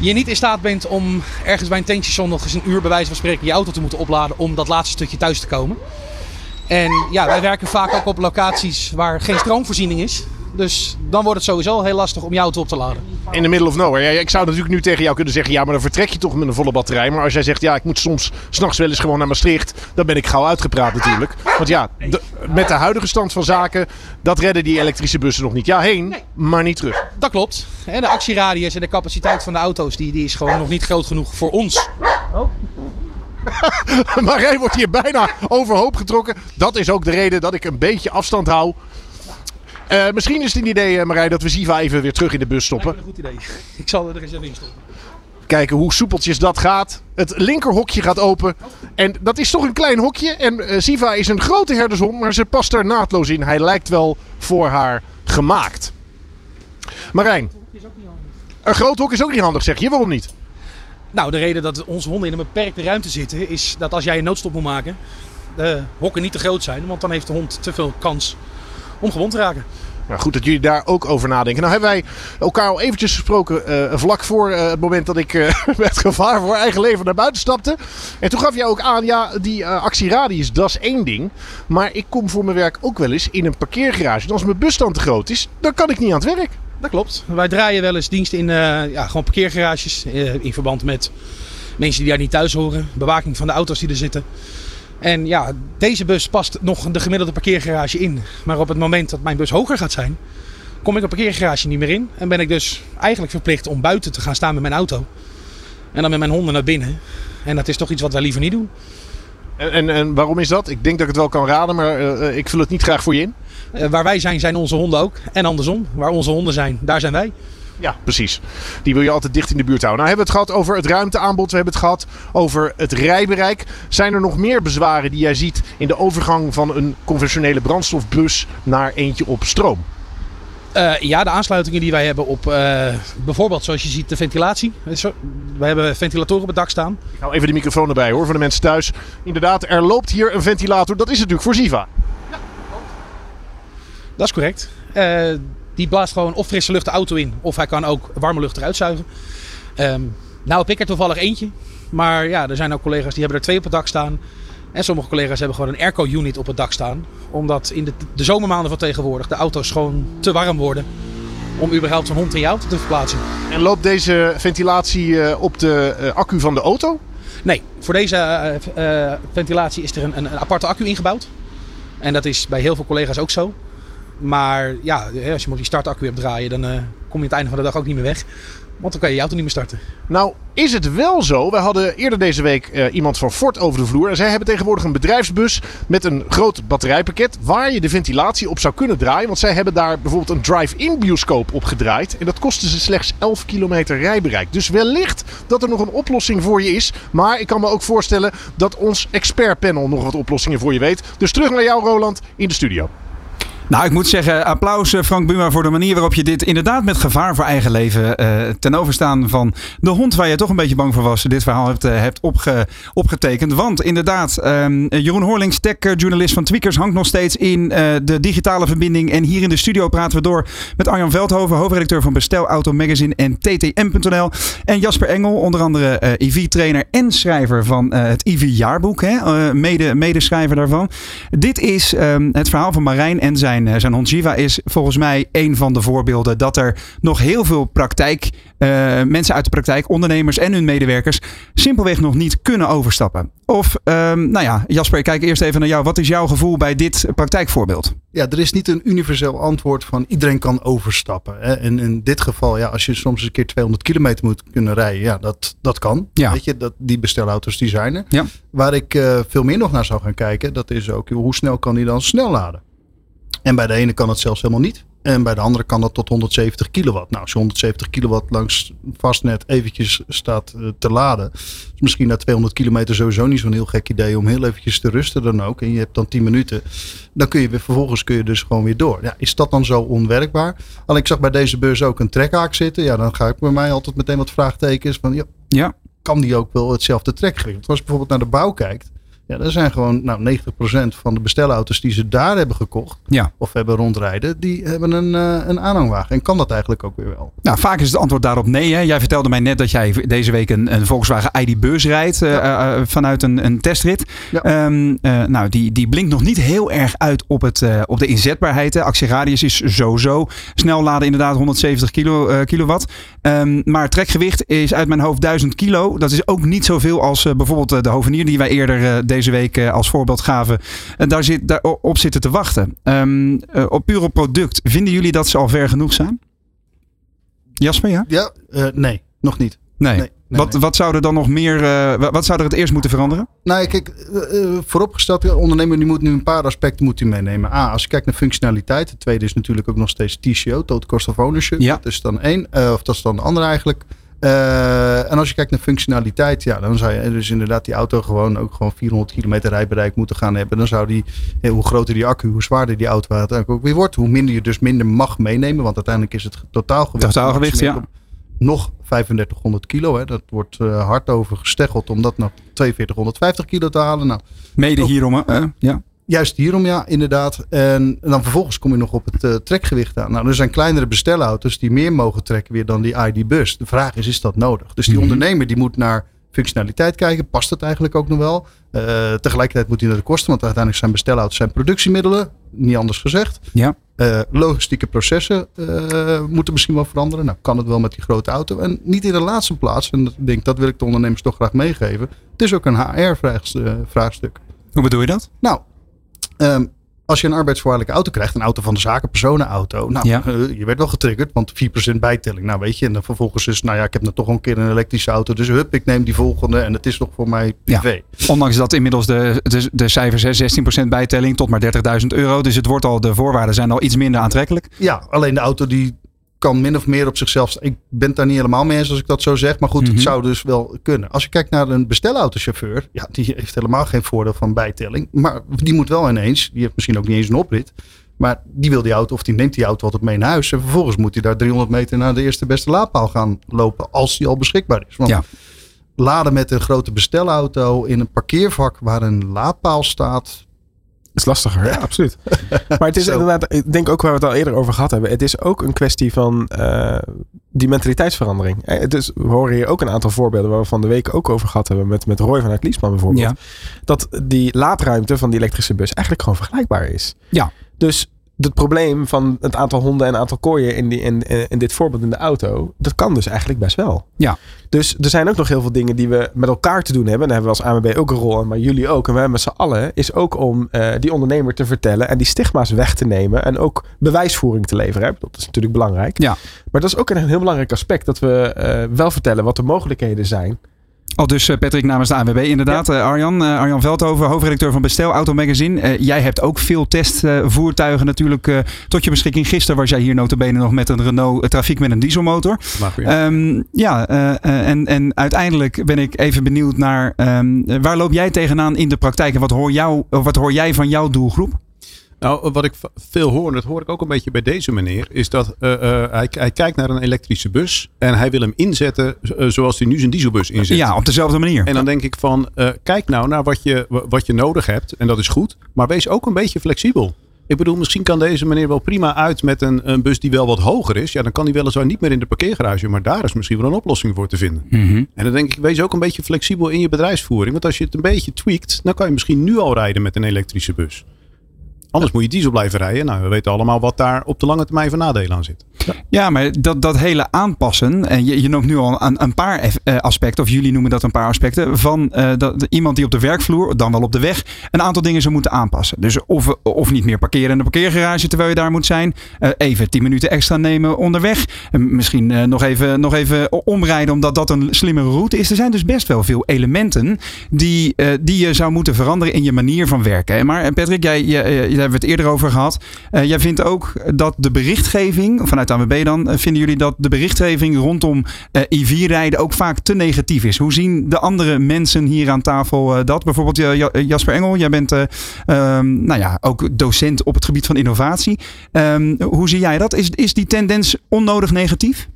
je niet in staat bent om ergens bij een tankstation nog eens een uur bij wijze van spreken je auto te moeten opladen om dat laatste stukje thuis te komen. En ja, wij werken vaak ook op locaties waar geen stroomvoorziening is. Dus dan wordt het sowieso heel lastig om je auto op te laden. In the middle of nowhere. Ja, ik zou natuurlijk nu tegen jou kunnen zeggen: ja, maar dan vertrek je toch met een volle batterij. Maar als jij zegt: ja, ik moet soms s'nachts wel eens gewoon naar Maastricht. dan ben ik gauw uitgepraat natuurlijk. Want ja, de- met de huidige stand van zaken. dat redden die elektrische bussen nog niet. Ja, heen, maar niet terug. Dat klopt. En de actieradius en de capaciteit van de auto's die, die is gewoon nog niet groot genoeg voor ons. Marijn wordt hier bijna overhoop getrokken. Dat is ook de reden dat ik een beetje afstand hou. Eh, misschien is het een idee, eh, Marijn, dat we Siva even weer terug in de bus stoppen. Een goed idee. Ik zal er eens even in stoppen. Kijken hoe soepeltjes dat gaat. Het linkerhokje gaat open. En dat is toch een klein hokje. En eh, Siva is een grote herdershond, maar ze past er naadloos in. Hij lijkt wel voor haar gemaakt. Marijn, een groot hok is ook niet handig, zeg je. Waarom niet? Nou, de reden dat onze honden in een beperkte ruimte zitten, is dat als jij een noodstop moet maken, de hokken niet te groot zijn. Want dan heeft de hond te veel kans om gewond te raken. Nou, goed dat jullie daar ook over nadenken. Nou hebben wij elkaar al eventjes gesproken eh, vlak voor eh, het moment dat ik eh, met gevaar voor eigen leven naar buiten stapte. En toen gaf jij ook aan, ja, die actieradius, dat is één ding. Maar ik kom voor mijn werk ook wel eens in een parkeergarage. En als mijn bus dan te groot is, dan kan ik niet aan het werk. Dat klopt. Wij draaien wel eens diensten in ja, gewoon parkeergarages. in verband met mensen die daar niet thuis horen. Bewaking van de auto's die er zitten. En ja, deze bus past nog de gemiddelde parkeergarage in. Maar op het moment dat mijn bus hoger gaat zijn, kom ik een parkeergarage niet meer in. En ben ik dus eigenlijk verplicht om buiten te gaan staan met mijn auto. En dan met mijn honden naar binnen. En dat is toch iets wat wij liever niet doen. En, en, en waarom is dat? Ik denk dat ik het wel kan raden, maar eh, eh, ik vul het niet graag voor je in. Eh, waar wij zijn, zijn onze honden ook. En andersom, waar onze honden zijn, daar zijn wij. Ja, precies. Die wil je altijd dicht in de buurt houden. Nou hebben we het gehad over het ruimteaanbod. We hebben het gehad over het rijbereik. Zijn er nog meer bezwaren die jij ziet in de overgang van een conventionele brandstofbus naar eentje op stroom? Eh, ja, de aansluitingen die wij hebben op eh, bijvoorbeeld, zoals je ziet, de ventilatie. Eh, We hebben ventilatoren op het dak staan. Ik hou even de microfoon erbij hoor, voor de mensen thuis. Inderdaad, er loopt hier een ventilator. Dat is natuurlijk voor Siva. Dat is correct. Eh, die blaast gewoon of frisse lucht de auto in, of hij kan ook warme lucht eruit zuigen. Ehm, nou heb ik er toevallig eentje. Maar ja, er zijn ook collega's die hebben er twee op het dak staan. En sommige collega's hebben gewoon een airco-unit op het dak staan. Omdat in de, de zomermaanden van tegenwoordig de auto's gewoon te warm worden. Om überhaupt zo'n hond in je auto te verplaatsen. En loopt deze ventilatie eh, op de eh, accu van de auto? Nee, voor deze eh, ventilatie is er een, een aparte accu ingebouwd. En dat is bij heel veel collega's ook zo. Maar ja, als je maar die startaccu hebt draaien, dan eh, kom je aan het einde van de dag ook niet meer weg. Want dan kan je je auto niet meer starten. Nou, is het wel zo? We hadden eerder deze week eh, iemand van Ford over de vloer. En zij hebben tegenwoordig een bedrijfsbus met een groot batterijpakket waar je de ventilatie op zou kunnen draaien. Want zij hebben daar bijvoorbeeld een drive-in bioscoop op gedraaid. En dat kostte ze slechts 11 kilometer rijbereik. Dus wellicht dat er nog een oplossing voor je is. Maar ik kan me ook voorstellen dat ons expertpanel nog wat oplossingen voor je weet. Dus terug naar jou, Roland, in de studio. Nou, ik moet zeggen, applaus eh, Frank Buma voor de manier waarop je dit inderdaad met gevaar voor eigen leven eh, ten overstaan van de hond waar je toch een beetje bang voor was, dit verhaal hebt, eh, hebt opge, opgetekend. Want inderdaad, ehm, Jeroen Horlings, tech-journalist van Tweakers, hangt nog steeds in de digitale verbinding. En hier in de studio praten we door met Arjan Veldhoven, hoofdredacteur van Bestel Auto Magazine en TTM.nl. En Jasper Engel, onder andere EV-trainer en schrijver van het EV-jaarboek, medeschrijver daarvan. Dit is ehm, het verhaal van Marijn en zijn, eh, zijn Jiva is volgens mij een van de voorbeelden dat er nog heel veel praktijk, eh, mensen uit de praktijk, ondernemers en hun medewerkers, simpelweg nog niet kunnen overstappen. Of, ehm, nou ja, Jasper, ik kijk eerst even naar jou. Wat is jouw gevoel bij dit praktijkvoorbeeld? Ja, er is niet een universeel antwoord van iedereen kan overstappen. Hè. En in dit geval, ja, als je soms eens een keer 200 kilometer moet kunnen rijden, ja, dat, dat kan. Ja. Weet je, dat, die bestelauto's die zijn er. Ja. Waar ik eh, veel meer nog naar zou gaan kijken, dat is ook hoe snel kan die dan snel laden. En bij de ene kan het zelfs helemaal niet. En bij de andere kan dat tot 170 kilowatt. Nou, als je 170 kilowatt langs vastnet eventjes staat eh, te laden. Is misschien na 200 kilometer sowieso niet zo'n heel gek idee om heel eventjes te rusten dan ook. En je hebt dan 10 minuten. Dan kun je weer, vervolgens kun je dus gewoon weer door. Ja, is dat dan zo onwerkbaar? Alleen ik zag bij deze beurs ook een trekhaak zitten. Ja, dan ga ik bij mij altijd meteen wat vraagtekens van... Ja, Ja. kan die ook wel hetzelfde trekgewicht? Want als je bijvoorbeeld naar de bouw kijkt. Ja, er zijn gewoon nou, 90% van de bestelauto's die ze daar hebben gekocht. Ja. Of hebben rondrijden. Die hebben een, eh, een aanhangwagen. En kan dat eigenlijk ook weer wel? Nou, vaak is het antwoord daarop nee. Hè? Jij vertelde mij net dat jij deze week een, een Volkswagen ID Bus rijdt eh, eh, vanuit een, een testrit. Ja. Ehm, eh, nou, die, die blinkt nog niet heel erg uit op, het, op de inzetbaarheid. De actieradius is sowieso snel laden, inderdaad 170 kilo, kilowatt. Ehm, maar trekgewicht is uit mijn hoofd 1000 kilo. Dat is ook niet zoveel als eh, bijvoorbeeld eh, de hovenier die wij eerder eh, deze week als voorbeeld gaven. En daar, zit, daar o- op zitten te wachten. Ehm, eh, op puur op product, vinden jullie dat ze al ver genoeg zijn? Jasper, ja? Ja, nee, nog niet. Nee. Nee, nee, wat, nee. wat zou er dan nog meer, eh, wa- wat zou er het eerst moeten veranderen? Nou, kijk, eh, eh, vooropgesteld, de ondernemer die moet nu een paar aspecten moet hij meenemen. A, als je kijkt naar functionaliteit. Het tweede is natuurlijk ook nog steeds TCO, Total Cost of Ownership. Ja. Dat is dan één, of dat is dan de andere eigenlijk. En als je kijkt naar functionaliteit, ja, dan zou je dus inderdaad die auto gewoon ook gewoon 400 kilometer rijbereik moeten gaan hebben. Dan zou die, hoe groter die accu, hoe zwaarder die auto uiteindelijk ook weer wordt. Hoe minder je dus minder mag meenemen, want uiteindelijk is het totaalgewicht. Totaalgewicht, ja. Nog 3500 kilo, hè. dat wordt eh, hard over gesteggeld om dat naar 4250 kilo te halen. Nou, Mede Ook- hierom, eh, ja. Juist hierom, ja, inderdaad. En dan vervolgens kom je nog op het eh, trekgewicht aan. Nou, er zijn kleinere bestelauto's die meer mogen trekken weer dan die ID-bus. De vraag is, is dat nodig? Dus die Mhm. ondernemer die moet naar functionaliteit kijken. Past het eigenlijk ook nog wel? Eh, tegelijkertijd moet hij naar de kosten, want uiteindelijk zijn bestelauto's zijn productiemiddelen. Niet anders gezegd. Ja. Eh, logistieke processen eh, moeten misschien wel veranderen. Nou, kan het wel met die grote auto. En niet in de laatste plaats, en ik denk dat wil ik de ondernemers toch graag meegeven. Het is ook een HR-vraagstuk. Hoe bedoel je dat? Nou, ehm, als je een arbeidsvoorwaardelijke auto krijgt, een auto van de zaken, personenauto. Nou, Ja. eh, je werd wel getriggerd, want 4% bijtelling. Nou, weet je, en dan vervolgens is, nou ja, ik heb nou toch een keer een elektrische auto. Dus hup, ik neem die volgende en het is nog voor mij privé. Ondanks dat inmiddels de, de, de cijfers, hè, 16% bijtelling tot maar 30.000 euro. Dus het wordt al, de voorwaarden zijn al iets minder aantrekkelijk. Ja, alleen de auto die kan min of meer op zichzelf. Ik ben het daar niet helemaal mee eens als ik dat zo zeg. Maar goed, Mhm. het zou dus wel kunnen. Als je kijkt naar een bestelautochauffeur. Ja, die heeft helemaal geen voordeel van bijtelling. Maar die moet wel ineens. Die heeft misschien ook niet eens een oprit. Maar die wil die auto, of die neemt die auto altijd mee naar huis. En vervolgens moet hij daar 300 meter naar de eerste beste laadpaal gaan lopen. Als die al beschikbaar is. Want Ja. laden met een grote bestelauto in een parkeervak waar een laadpaal staat. Is lastiger, ja, absoluut. Maar het is Zo. inderdaad, ik denk ook waar we het al eerder over gehad hebben. Het is ook een kwestie van eh, die mentaliteitsverandering. Eh, is, we horen hier ook een aantal voorbeelden waar we van de week ook over gehad hebben. Met, met Roy vanuit Liesman bijvoorbeeld. Ja. Dat die laadruimte van die elektrische bus eigenlijk gewoon vergelijkbaar is. Ja. Dus het probleem van het aantal honden en het aantal kooien in, die, in, in dit voorbeeld in de auto, dat kan dus eigenlijk best wel. Ja. Dus er zijn ook nog heel veel dingen die we met elkaar te doen hebben. Daar hebben we als AMB ook een rol in, maar jullie ook. En we hebben met z'n allen is ook om eh, die ondernemer te vertellen en die stigma's weg te nemen en ook bewijsvoering te leveren. Hè. Dat is natuurlijk belangrijk. Ja. Maar dat is ook een heel belangrijk aspect dat we eh, wel vertellen wat de mogelijkheden zijn. Al dus eh, Patrick namens de ANWB inderdaad. Eh, Arjan, eh, Arjan Veldhoven, hoofdredacteur van Bestel Auto Magazine. Jij hebt ook veel testvoertuigen natuurlijk tot je beschikking. Gisteren was jij hier notabene nog met een Renault Trafiek met een dieselmotor. Ja. Ehm, ja, eh, eh, en, en uiteindelijk ben ik even benieuwd naar ehm, waar loop jij tegenaan in de praktijk en wat hoor, jou, of wat hoor jij van jouw doelgroep? Nou, wat ik veel hoor, en dat hoor ik ook een beetje bij deze meneer, is dat eh, eh, hij, hij kijkt naar een elektrische bus en hij wil hem inzetten eh, zoals hij nu zijn dieselbus inzet. Ja, op dezelfde manier. En dan denk ik van, kijk nou naar wat je, wa- wat je nodig hebt. En dat is goed. Maar wees ook een beetje flexibel. Ik bedoel, misschien kan deze meneer wel prima uit met een, een bus die wel wat hoger is. Ja, dan kan hij weliswaar niet meer in de parkeergarage. Maar daar is misschien wel een oplossing voor te vinden. Mhm. En dan denk ik, wees ook een beetje flexibel in je bedrijfsvoering. Want als je het een beetje tweakt, dan kan je misschien nu al rijden met een elektrische bus. Anders moet je diesel blijven rijden. Nou, we weten allemaal wat daar op de lange termijn voor nadelen aan zit. Ja, maar dat, dat hele aanpassen, en je, je noemt nu al een, een paar eh, aspecten, of jullie noemen dat een paar aspecten, van eh, dat, iemand die op de werkvloer, dan wel op de weg, een aantal dingen zou moeten aanpassen. Dus of, of niet meer parkeren in de parkeergarage terwijl je daar moet zijn, eh, even 10 minuten extra nemen onderweg, en misschien nog, even, nog even omrijden omdat dat een slimmere route is. Er zijn dus best wel veel elementen die, die je zou moeten veranderen in je manier van werken. Maar Patrick, jij, jij, daar hebben we het eerder over gehad. Eh, jij vindt ook dat de berichtgeving, vanuit de ANWB dan, eh, vinden jullie dat de berichtgeving rondom eh IV-rijden ook vaak te negatief is? Hoe zien de andere mensen hier aan tafel dat? Bijvoorbeeld Ja- Jasper Engel, jij bent ehm, nou ja, ook docent op het gebied van innovatie. Ehm, hoe zie jij dat? Is, is die tendens onnodig negatief?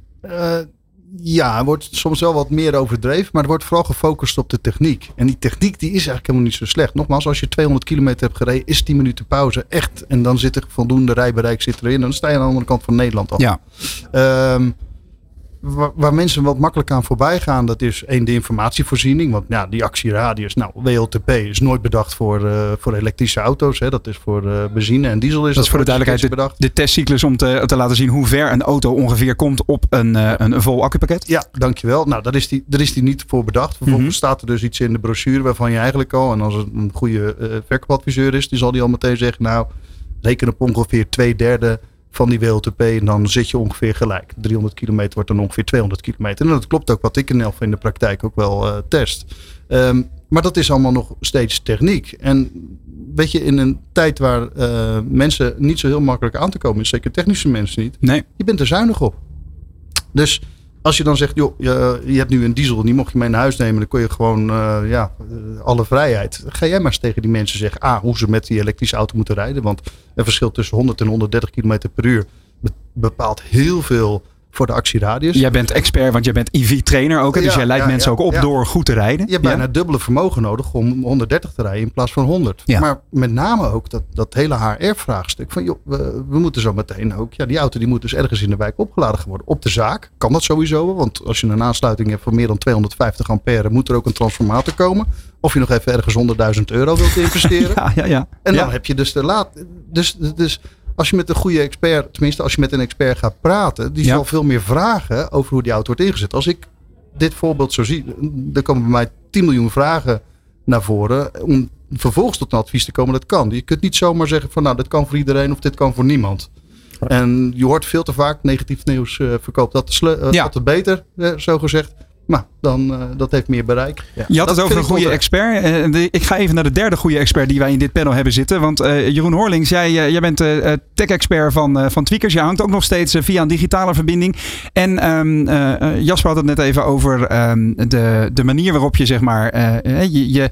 Ja, er wordt soms wel wat meer overdreven, maar er wordt vooral gefocust op de techniek. En die techniek die is eigenlijk helemaal niet zo slecht. Nogmaals, als je 200 kilometer hebt gereden, is 10 minuten pauze echt. En dan zit er voldoende rijbereik zit erin. En dan sta je aan de andere kant van Nederland al. Ja. Ehm, waar, waar mensen wat makkelijk aan voorbij gaan, dat is één de informatievoorziening. Want ja, die actieradius, nou, WLTP is nooit bedacht voor, eh, voor elektrische auto's. Hè. Dat is voor eh, benzine en diesel. Is Dat is voor de duidelijkheid bedacht. de testcyclus om te, te laten zien hoe ver een auto ongeveer komt op een, eh, een vol accupakket. Ja, dankjewel. Nou, daar is die, daar is die niet voor bedacht. Vervolgens Mhm. staat er dus iets in de brochure waarvan je eigenlijk al, en als het een goede verkoopadviseur is, die zal die al meteen zeggen, nou, reken op ongeveer twee derde van die WLTP en dan zit je ongeveer gelijk. 300 kilometer wordt dan ongeveer 200 kilometer. En dat klopt ook wat ik in, geval in de praktijk ook wel eh, test. Ehm, maar dat is allemaal nog steeds techniek. En weet je, in een tijd waar eh, mensen niet zo heel makkelijk aan te komen is, zeker technische mensen niet, Nee. je bent er zuinig op. Dus als je dan zegt, joh, je, je hebt nu een diesel, die mocht je mee naar huis nemen, dan kon je gewoon, eh, ja, eh, alle vrijheid. Ga jij maar eens tegen die mensen zeggen, ah, hoe ze met die elektrische auto moeten rijden. Want een verschil tussen 100 en 130 km per uur be- bepaalt heel veel voor de actieradius. Jij bent expert, want jij bent EV-trainer ook. hè? Dus Ja, jij leidt ja, mensen ja, ook op door goed te rijden. Je hebt bijna dubbele vermogen nodig om 130 te rijden in plaats van 100. Ja. Maar met name ook dat, dat hele HR-vraagstuk. Van joh, we, we moeten zo meteen ook. Ja, die auto die moet dus ergens in de wijk opgeladen worden. Op de zaak kan dat sowieso. wel, Want als je een aansluiting hebt van meer dan 250 ampère, moet er ook een transformator komen. Of je nog even ergens 100.000 euro wilt investeren. Ja, ja, ja. En dan heb je dus de laat. Dus, dus als je met een goede expert, tenminste als je met een expert gaat praten, die Ja. zal veel meer vragen over hoe die auto wordt ingezet. Als ik dit voorbeeld zo zie, er komen bij mij 10 miljoen vragen naar voren om vervolgens tot een advies te komen dat kan. Je kunt niet zomaar zeggen van nou dit kan voor iedereen of dit kan voor niemand. En je hoort veel te vaak negatief nieuws eh, verkoopt dat, Ja. altijd beter, eh, zo gezegd. Maar dan, eh, dat heeft meer bereik. Ja. Je had Dat het over een goede expert. Eh, de- ik ga even naar de derde goede expert die wij in dit panel hebben zitten. Want eh, Jeroen Horlings, jij, jij bent tech-expert van, eh, van Tweakers. Je hangt ook nog steeds via een digitale verbinding. En ehm, eh, eh, Jasper had het net even over ehm, de, de manier waarop je zeg maar, je, je,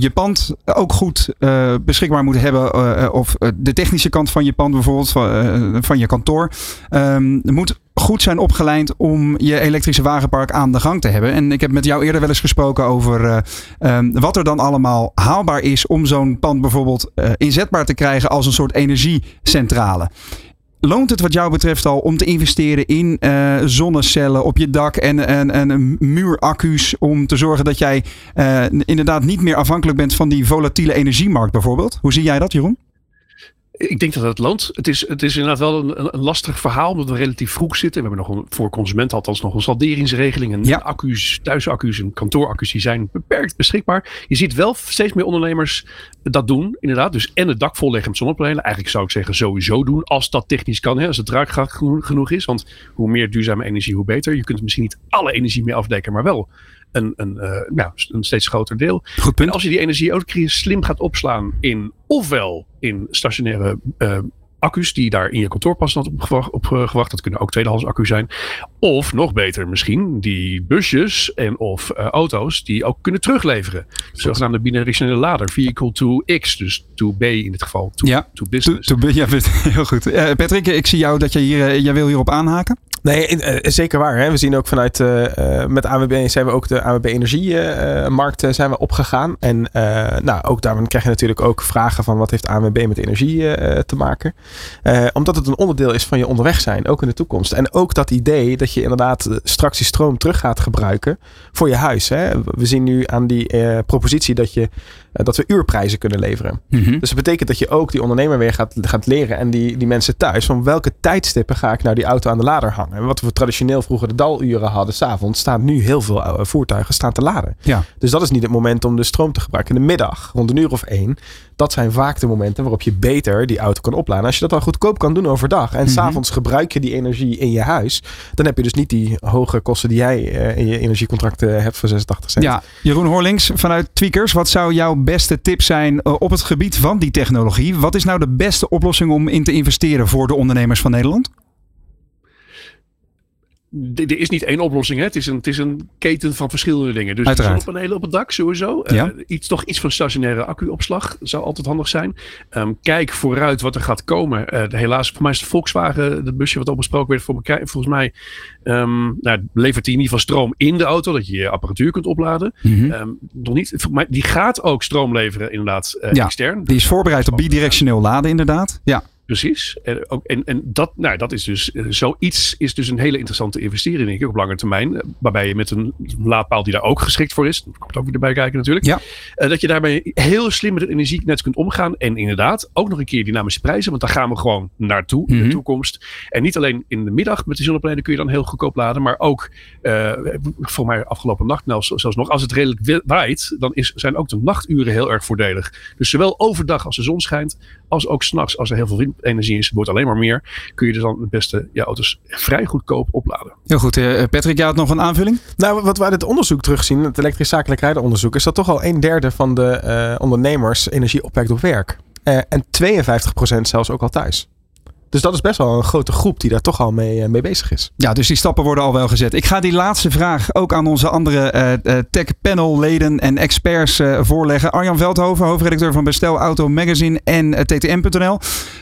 je pand ook goed eh, beschikbaar moet hebben. of de technische kant van je pand bijvoorbeeld, van, van je kantoor. ehm, moet goed zijn opgeleid om je elektrische wagenpark aan de gang te hebben. En ik heb met jou eerder wel eens gesproken over eh, ehm, wat er dan allemaal haalbaar is om zo'n pand bijvoorbeeld eh, inzetbaar te krijgen als een soort energiecentrale. Loont het wat jou betreft al om te investeren in eh, zonnecellen op je dak en, en, en muuraccu's om te zorgen dat jij inderdaad niet meer afhankelijk bent van die volatiele energiemarkt bijvoorbeeld? Hoe zie jij dat, Jeroen? Ik denk dat het loont. Het is, het is inderdaad wel een, een lastig verhaal, omdat we relatief vroeg zitten. We hebben nog een, voor consumenten althans nog een salderingsregeling. En Ja. accu's, thuisaccu's en kantooraccu's, die zijn beperkt beschikbaar. Je ziet wel steeds meer ondernemers dat doen, inderdaad. Dus en het dak volleggen met zonnepanelen. Eigenlijk zou ik zeggen sowieso doen, als dat technisch kan. Hè, als het draagkracht geno- genoeg is. Want hoe meer duurzame energie, hoe beter. Je kunt misschien niet alle energie meer afdekken, maar wel een, een, eh, nou, een steeds groter deel. Goed En punt. als je die energie ook slim gaat opslaan in ofwel in stationaire eh, accu's die daar in je kantoor passen had opgewacht, opgewacht. Dat kunnen ook tweedehands accu's zijn. Of nog beter misschien die busjes en of eh, auto's die ook kunnen terugleveren. De zogenaamde bidirectionele lader. Vehicle to X, dus to B in dit geval. To, Ja. to To- business. to- ja, heel goed. Patrick, ik zie jou dat jij hier, jij wil hierop aanhaken. Nee, eh, zeker waar. Hè? We zien ook vanuit eh, met AWB zijn we ook de AWB energiemarkt zijn we opgegaan. En nou, ook daarvan krijg je natuurlijk ook vragen van wat heeft AWB met energie te maken. Omdat het een onderdeel is van je onderweg zijn, ook in de toekomst. En ook dat idee dat je inderdaad straks die stroom terug gaat gebruiken voor je huis. Hè? We zien nu aan die propositie dat, je, dat we uurprijzen kunnen leveren. Mhm. Dus dat betekent dat je ook die ondernemer weer gaat, gaat leren en die, die mensen thuis. Van welke tijdstippen ga ik nou die auto aan de lader hangen? En wat we traditioneel vroeger de daluren hadden, s'avonds, staan nu heel veel voertuigen staan te laden. Ja. Dus dat is niet het moment om de stroom te gebruiken. In de middag, rond een uur of één, dat zijn vaak de momenten waarop je beter die auto kan opladen. Als je dat dan goedkoop kan doen overdag en Mhm. s'avonds gebruik je die energie in je huis, dan heb je dus niet die hoge kosten die jij eh, in je energiecontracten hebt voor 86 cent. Ja, Jeroen Horlings vanuit Tweakers. Wat zou jouw beste tip zijn eh, op het gebied van die technologie? Wat is nou de beste oplossing om in te investeren voor de ondernemers van Nederland? Er is niet één oplossing. Hè. Het, is een, het is een keten van verschillende dingen. Dus Uiteraard. zonnepanelen op het dak sowieso. Eh, iets, toch iets van stationaire accuopslag zou altijd handig zijn. Ehm, kijk vooruit wat er gaat komen. Eh, helaas, voor mij is de Volkswagen, het busje wat al besproken werd, voor elkaar, volgens mij ehm, nou, levert hij in ieder geval stroom in de auto, dat je je apparatuur kunt opladen. Mhm. Ehm, nog niet, mij, die gaat ook stroom leveren, inderdaad, eh, Ja, extern. Die is voorbereid op bidirectioneel laden, inderdaad. Ja. Precies. En, ook, en, en dat, nou, dat is dus eh, zoiets is dus een hele interessante investering, denk ik, op lange termijn. Eh, Waarbij je met een laadpaal die daar ook geschikt voor is, dat komt ook weer erbij kijken natuurlijk. Ja. eh, dat je daarbij heel slim met het energienet kunt omgaan. En inderdaad, ook nog een keer dynamische prijzen, want daar gaan we gewoon naartoe in Mhm. de toekomst. En niet alleen in de middag met de zonnepanelen kun je dan heel goedkoop laden, maar ook voor mij afgelopen nacht, nou, zelfs nog als het redelijk wa- waait, dan is, zijn ook de nachturen heel erg voordelig. Dus zowel overdag als de zon schijnt, als ook s'nachts als er heel veel windenergie is, het wordt alleen maar meer, kun je dus dan het beste je auto's vrij goedkoop opladen. Heel goed. eh, Patrick, jij had nog een aanvulling? Nou, wat we uit het onderzoek terugzien, het elektrisch zakelijk rijden onderzoek, is dat toch al een derde van de eh, ondernemers energie opwekt op werk. Eh, en 52% zelfs ook al thuis. Dus dat is best wel een grote groep die daar toch al mee, eh, mee bezig is. Ja, dus die stappen worden al wel gezet. Ik ga die laatste vraag ook aan onze andere eh eh, tech panel leden en experts eh, voorleggen. Arjan Veldhoven, hoofdredacteur van Bestel Auto Magazine en ttm.nl.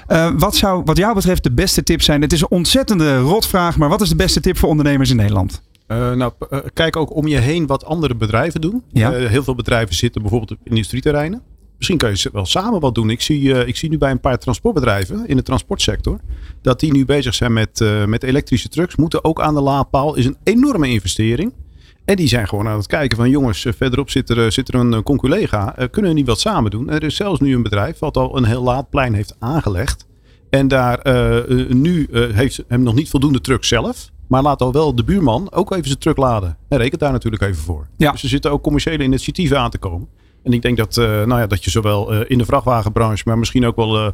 Eh, wat zou wat jou betreft de beste tip zijn? Het is een ontzettende rotvraag, maar wat is de beste tip voor ondernemers in Nederland? Eh, nou, kijk ook om je heen wat andere bedrijven doen. Ja. Eh, heel veel bedrijven zitten bijvoorbeeld op industrieterreinen. Misschien kan je ze wel samen wat doen. Ik zie, eh, ik zie nu bij een paar transportbedrijven in de transportsector. dat die nu bezig zijn met, eh, met elektrische trucks. Moeten ook aan de laadpaal. Is een enorme investering. En die zijn gewoon aan het kijken van jongens, eh, verderop zit er, zit er een conculega. Kunnen we niet wat samen doen? Er is zelfs nu een bedrijf wat al een heel laadplein heeft aangelegd. En daar nu heeft hem nog niet voldoende truck zelf. Maar laat al wel de buurman ook even zijn truck laden. En rekent daar natuurlijk even voor. Ja. Dus er zitten ook commerciële initiatieven aan te komen. En ik denk dat, eh, nou ja, dat je zowel eh, in de vrachtwagenbranche, maar misschien ook wel eh,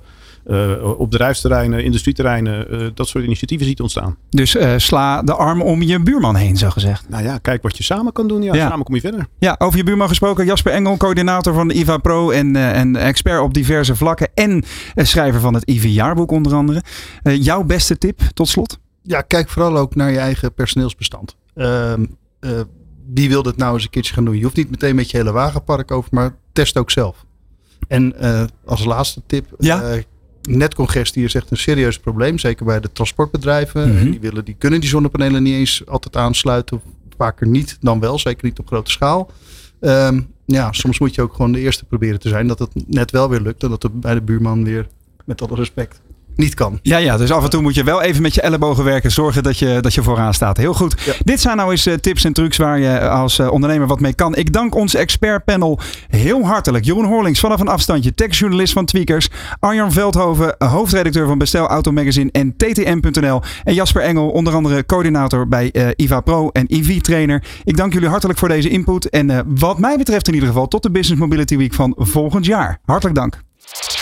eh, op bedrijfsterreinen, industrieterreinen, eh, dat soort initiatieven ziet ontstaan. Dus eh, sla de arm om je buurman heen, zo gezegd. Nou ja, kijk wat je samen kan doen. Ja, Ja. samen kom je verder. Ja, over je buurman gesproken. Jasper Engel, coördinator van de IVA Pro en, eh, en expert op diverse vlakken. En schrijver van het IV Jaarboek onder andere. Eh, jouw beste tip tot slot? Ja, kijk vooral ook naar je eigen personeelsbestand. Ehm, eh, wie wil dit nou eens een keertje gaan doen? Je hoeft niet meteen met je hele wagenpark over, maar test ook zelf. En eh, als laatste tip, Ja? eh, netcongestie is echt een serieus probleem. Zeker bij de transportbedrijven. Mhm. Die, willen, die kunnen die zonnepanelen niet eens altijd aansluiten. Of vaker niet dan wel. Zeker niet op grote schaal. Ehm, ja, soms moet je ook gewoon de eerste proberen te zijn. Dat het net wel weer lukt. En dat het bij de buurman weer, met alle respect, niet kan. Ja, ja, dus af en toe moet je wel even met je ellebogen werken. Zorgen dat je, dat je vooraan staat. Heel goed. Ja. Dit zijn nou eens eh, tips en trucs waar je als eh, ondernemer wat mee kan. Ik dank ons expertpanel heel hartelijk. Jeroen Horlings vanaf een afstandje, techjournalist van Tweakers. Arjan Veldhoven, hoofdredacteur van Bestel Auto Magazine en TTM.nl. En Jasper Engel, onder andere coördinator bij eh, IVA Pro en IV Trainer. Ik dank jullie hartelijk voor deze input. En eh, wat mij betreft in ieder geval tot de Business Mobility Week van volgend jaar. Hartelijk dank.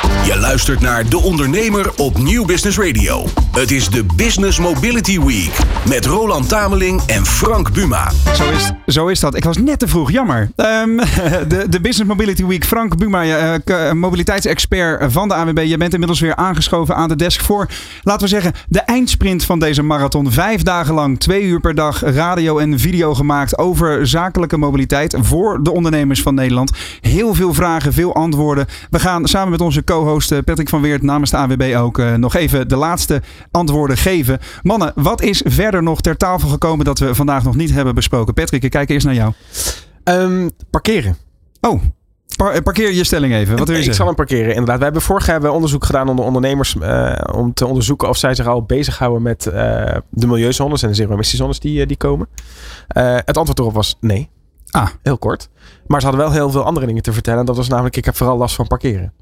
Je luistert naar De Ondernemer op Nieuw Business Radio. Het is de Business Mobility Week met Roland Tameling en Frank Buma. Zo is, zo is dat. Ik was net te vroeg, jammer. Ehm, de, de Business Mobility Week. Frank Buma, eh, k- mobiliteitsexpert van de AWB. Je bent inmiddels weer aangeschoven aan de desk voor, laten we zeggen, de eindsprint van deze marathon. Vijf dagen lang, twee uur per dag, radio en video gemaakt over zakelijke mobiliteit voor de ondernemers van Nederland. Heel veel vragen, veel antwoorden. We gaan samen met onze co-host Patrick van Weert namens de AWB ook eh, nog even de laatste antwoorden geven. Mannen, wat is verder nog ter tafel gekomen dat we vandaag nog niet hebben besproken? Patrick, ik kijk eerst naar jou. Ehm, parkeren. Oh, eh, parkeer je stelling even. Wat wil je ik zal hem parkeren, inderdaad. We hebben vorig jaar onderzoek gedaan onder ondernemers eh, om te onderzoeken of zij zich al bezighouden met de milieuzones en de zero-emissiezones die, die komen. Het antwoord erop was nee. Ah. Heel kort. Maar ze hadden wel heel veel andere dingen te vertellen. Dat was namelijk, ik heb vooral last van parkeren.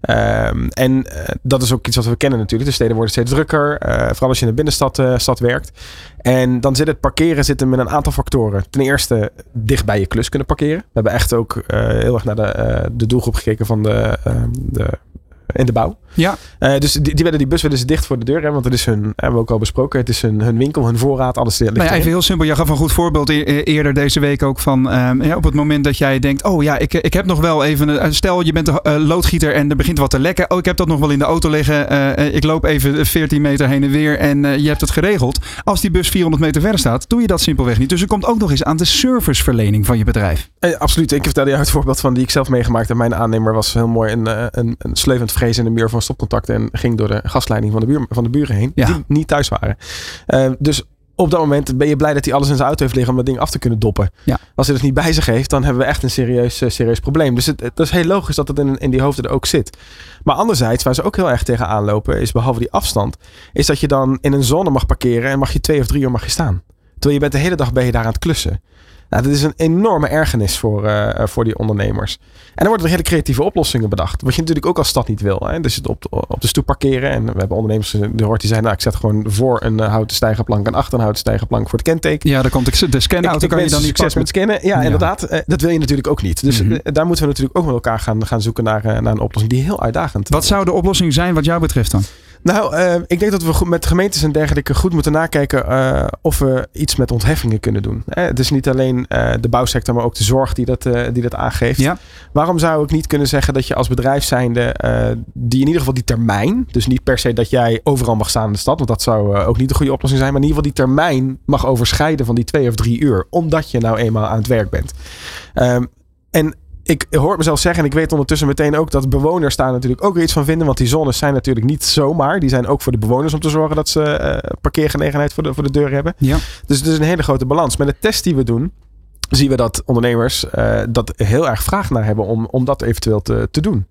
Ehm, en eh, dat is ook iets wat we kennen natuurlijk. De steden worden steeds drukker. eh, vooral als je in de binnenstad eh, stad werkt. En dan zit het parkeren in een aantal factoren. Ten eerste dicht bij je klus kunnen parkeren. We hebben echt ook heel erg naar de, de doelgroep gekeken van de, eh, de, in de bouw. Ja. Eh, dus die, die willen die bus willen ze dicht voor de deur hebben. Want het is hun, hebben we ook al besproken. Het is hun, hun winkel, hun voorraad, alles ligt Nou ja, even heel simpel. Je gaf een goed voorbeeld e- e- eerder deze week ook van ehm, ja, op het moment dat jij denkt, oh ja, ik, ik heb nog wel even, een- eh, stel je bent een eh, loodgieter en er begint wat te lekken. Oh, ik heb dat nog wel in de auto liggen. Ik loop even 14 meter heen en weer en je hebt het geregeld. Als die bus 400 meter verder staat, doe je dat simpelweg niet. Dus er komt ook nog eens aan de serviceverlening van je bedrijf. Eh, absoluut. Ik vertelde jou het voorbeeld van die ik zelf meegemaakt heb. Mijn aannemer was heel mooi een, een, een sleuvend vrees in de muur van stopcontacten. En ging door de gasleiding van de, buur, van de buren heen. Ja. Die niet thuis waren. Eh, dus op dat moment ben je blij dat hij alles in zijn auto heeft liggen om dat ding af te kunnen doppen. Ja. Als hij dat niet bij zich heeft, dan hebben we echt een serieus, eh, serieus probleem. Dus het, het is heel logisch dat het in, in die hoofden er ook zit. Maar anderzijds, waar ze ook heel erg tegenaan lopen, is behalve die afstand, is dat je dan in een zone mag parkeren en mag je twee of drie uur mag je staan. Terwijl je bent de hele dag ben je daar aan het klussen. Nou, dat is een enorme ergernis voor, eh, voor die ondernemers. En dan worden er hele creatieve oplossingen bedacht. Wat je natuurlijk ook als stad niet wil. Hè? Dus het op, op de stoep parkeren. En we hebben ondernemers eh, die hoort die zeggen... Nou, ik zet gewoon voor een eh, houten stijgerplank en achter een houten stijgerplank voor het kenteken. Ja, daar komt de, de scanauto Ik, kan je dan niet succes pakken. met scannen. Ja, Ja. inderdaad. Eh, dat wil je natuurlijk ook niet. Dus Mhm. eh, daar moeten we natuurlijk ook met elkaar gaan, gaan zoeken naar, eh, naar een oplossing die heel uitdagend Wat zou de oplossing zijn wat jou betreft dan? Nou, eh, ik denk dat we met gemeentes en dergelijke goed moeten nakijken eh, of we iets met ontheffingen kunnen doen. Eh, het is niet alleen de bouwsector, maar ook de zorg die dat, die dat aangeeft. Ja. Waarom zou ik niet kunnen zeggen dat je als bedrijf zijnde, die in ieder geval die termijn, dus niet per se dat jij overal mag staan in de stad, want dat zou ook niet de goede oplossing zijn, maar in ieder geval die termijn mag overschrijden van die twee of drie uur, omdat je nou eenmaal aan het werk bent. Ehm, en ik hoor mezelf zeggen en ik weet ondertussen meteen ook dat bewoners daar natuurlijk ook weer iets van vinden. Want die zones zijn natuurlijk niet zomaar. Die zijn ook voor de bewoners om te zorgen dat ze eh, parkeergelegenheid voor de, voor de deur hebben. Ja. Dus het is een hele grote balans. Met de test die we doen, zien we dat ondernemers eh, dat heel erg vraag naar hebben om, om dat eventueel te, te doen.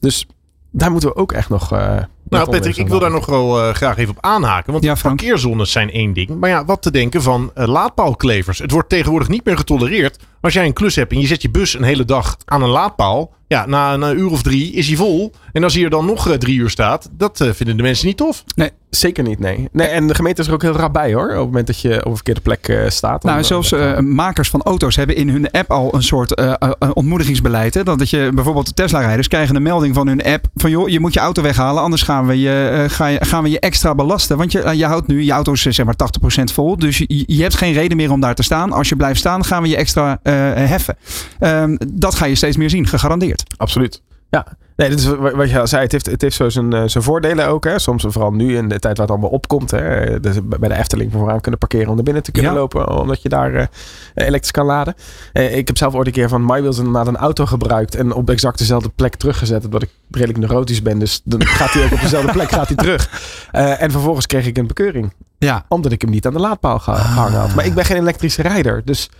Dus daar moeten we ook echt nog. eh, met Nou, Patrick, ik wil daar nog wel eh, graag even op aanhaken. Want Ja, parkeerzones zijn één ding. Maar ja, wat te denken van eh, laadpaalklevers. Het wordt tegenwoordig niet meer getolereerd. Maar als jij een klus hebt en je zet je bus een hele dag aan een laadpaal. Ja, na, een uur of drie is hij vol. En als hij er dan nog drie uur staat, dat vinden de mensen niet tof. Zeker niet, nee. nee. En de gemeente is er ook heel rap bij hoor. Op het moment dat je op een verkeerde plek eh, staat. Nou, eh, zelfs eh, makers van auto's hebben in hun app al een soort ontmoedigingsbeleid. Hè? Dat dat je bijvoorbeeld de Tesla-rijders krijgen een melding van hun app van joh, je moet je auto weghalen, anders gaan we je, ga je, gaan we je extra belasten. Want je, je houdt nu, je auto is eh, zeg maar 80% vol, dus je, je hebt geen reden meer om daar te staan. Als je blijft staan, gaan we je extra heffen. Ehm, dat ga je steeds meer zien, gegarandeerd. Absoluut. Ja, nee, dat is wa- wat je al zei. Het heeft, het heeft zo zijn, eh, zijn voordelen ook. Hè. Soms, vooral nu in de tijd waar het allemaal opkomt. Hè. Dus bij de Efteling vooraan kunnen parkeren om naar binnen te kunnen Ja. lopen. Omdat je daar eh, elektrisch kan laden. Eh, ik heb zelf ooit een keer van MyWheels inderdaad een auto gebruikt. En op exact dezelfde plek teruggezet. Omdat ik redelijk neurotisch ben. Dus dan gaat hij ook op dezelfde plek gaat hij terug. En vervolgens kreeg ik een bekeuring. Ja. Omdat ik hem niet aan de laadpaal ge- gehangen had. Maar ik ben geen elektrische rijder. Dus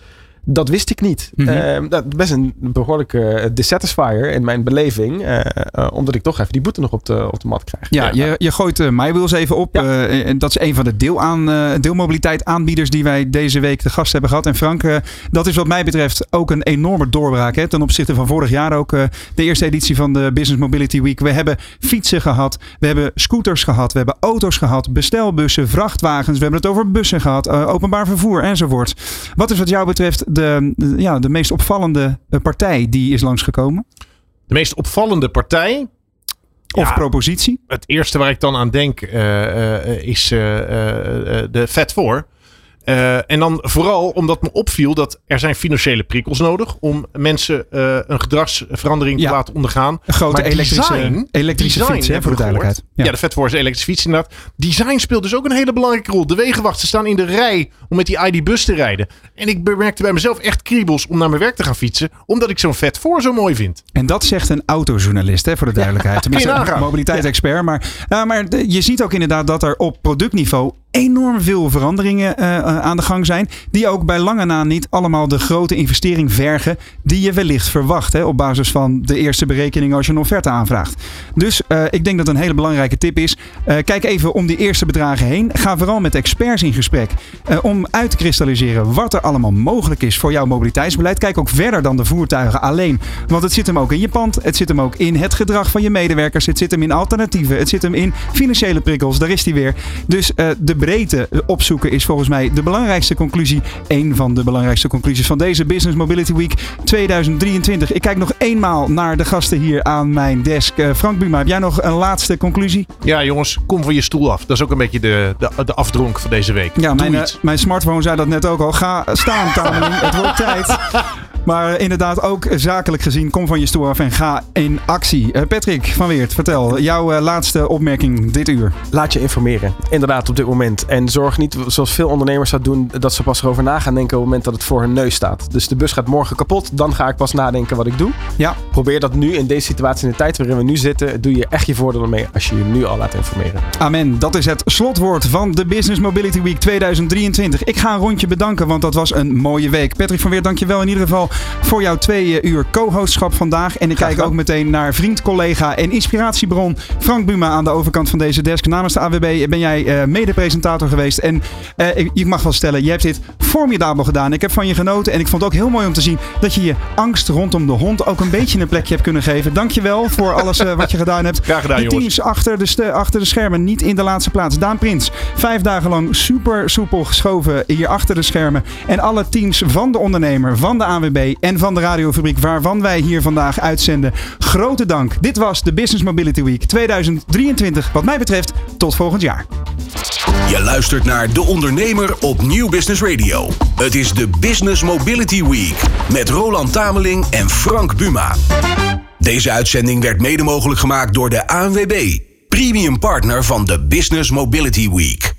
dat wist ik niet. Mhm. Eh, dat is best een behoorlijke eh, dissatisfier in mijn beleving. eh, eh, omdat ik toch even die boete nog op de, op de mat krijg. Ja, je, je gooit MyWheels even op. Ja. En dat is een van de deel aan, deelmobiliteit aanbieders die wij deze week de gast hebben gehad. En Frank, dat is wat mij betreft ook een enorme doorbraak. Hè, ten opzichte van vorig jaar ook de eerste editie van de Business Mobility Week. We hebben fietsen gehad, we hebben scooters gehad, we hebben auto's gehad, bestelbussen, vrachtwagens. We hebben het over bussen gehad, eh, openbaar vervoer enzovoort. Wat is wat jou betreft de, de- ja, de meest opvallende eh, partij die is langsgekomen? De meest opvallende partij, Of Ja. propositie? het eerste waar ik dan aan denk, eh, eh, is de Fat 4. Eh, en dan vooral omdat me opviel dat er zijn financiële prikkels nodig om mensen eh, een gedragsverandering Ja. te laten ondergaan. Een grote Maar elektrische, design- elektrische design fiets, hè, voor de duidelijkheid. Ja, de Fat 4 is elektrische fiets inderdaad. Design speelt dus ook een hele belangrijke rol. De wegenwachten staan in de rij om met die ID-bus te rijden. En ik bemerkte bij mezelf echt kriebels om naar mijn werk te gaan fietsen, omdat ik zo'n Fat 4 zo mooi vind. En dat zegt een autojournalist, hè, voor de duidelijkheid. Tenminste, een mobiliteitsexpert. Maar, ja, maar de- je ziet ook inderdaad dat er op productniveau enorm veel veranderingen eh, eh, aan de gang zijn. Die ook bij lange na niet allemaal de grote investering vergen die je wellicht verwacht. Hè, op basis van de eerste berekening als je een offerte aanvraagt. Dus eh, ik denk dat een hele belangrijke tip is. kijk even om die eerste bedragen heen. Ga vooral met experts in gesprek. om uit te kristalliseren wat er allemaal mogelijk is voor jouw mobiliteitsbeleid. Kijk ook verder dan de voertuigen alleen. Want het zit hem ook in je pand. Het zit hem ook in het gedrag van je medewerkers. Het zit hem in alternatieven. Het zit hem in financiële prikkels. Daar is die weer. Dus de breedte opzoeken is volgens mij de belangrijkste conclusie. Een van de belangrijkste conclusies van deze Business Mobility Week 2023. Ik kijk nog eenmaal naar de gasten hier aan mijn desk. Eh, Frank Buma, heb jij nog een laatste conclusie? Ja, jongens, kom van je stoel af. Dat is ook een beetje de, de, de afdronk van deze week. Ja, mijn, eh, mijn smartphone zei dat net ook al. Ga staan, Tameling. Het wordt tijd. Maar eh, inderdaad, ook zakelijk gezien, kom van je stoel af en ga in actie. Eh, Patrick van Weert, vertel jouw laatste opmerking dit uur. Laat je informeren. Inderdaad, op dit moment. En zorg niet, zoals veel ondernemers dat doen, dat ze pas erover na gaan denken op het moment dat het voor hun neus staat. Dus de bus gaat morgen kapot. Dan ga ik pas nadenken wat ik doe. Ja. Probeer dat nu in deze situatie, in de tijd waarin we nu zitten, doe je echt je voordeel mee als je je nu al laat informeren. Amen. Dat is het slotwoord van de Business Mobility Week 2023. Ik ga een rondje bedanken, want dat was een mooie week. Patrick van Weer, dankjewel in ieder geval voor jouw twee eh, uur co-hostschap vandaag. En ik kijk ook meteen naar vriend, collega en inspiratiebron Frank Buma aan de overkant van deze desk. Namens de AWB ben jij eh geweest. En eh, ik, ik mag wel stellen, je hebt dit formidabel gedaan. Ik heb van je genoten en ik vond het ook heel mooi om te zien dat je je angst rondom de hond ook een beetje een plekje hebt kunnen geven. Dankjewel voor alles eh, wat je gedaan hebt. Graag gedaan, de jongens. teams achter de, achter de schermen niet in de laatste plaats. Daan Prins, vijf dagen lang super soepel geschoven hier achter de schermen. En alle teams van de ondernemer, van de ANWB en van de radiofabriek waarvan wij hier vandaag uitzenden. Grote dank. Dit was de Business Mobility Week 2023. Wat mij betreft, tot volgend jaar. Je luistert naar De Ondernemer op Nieuw Business Radio. Het is de Business Mobility Week met Roland Tameling en Frank Buma. Deze uitzending werd mede mogelijk gemaakt door de ANWB, premium partner van de Business Mobility Week.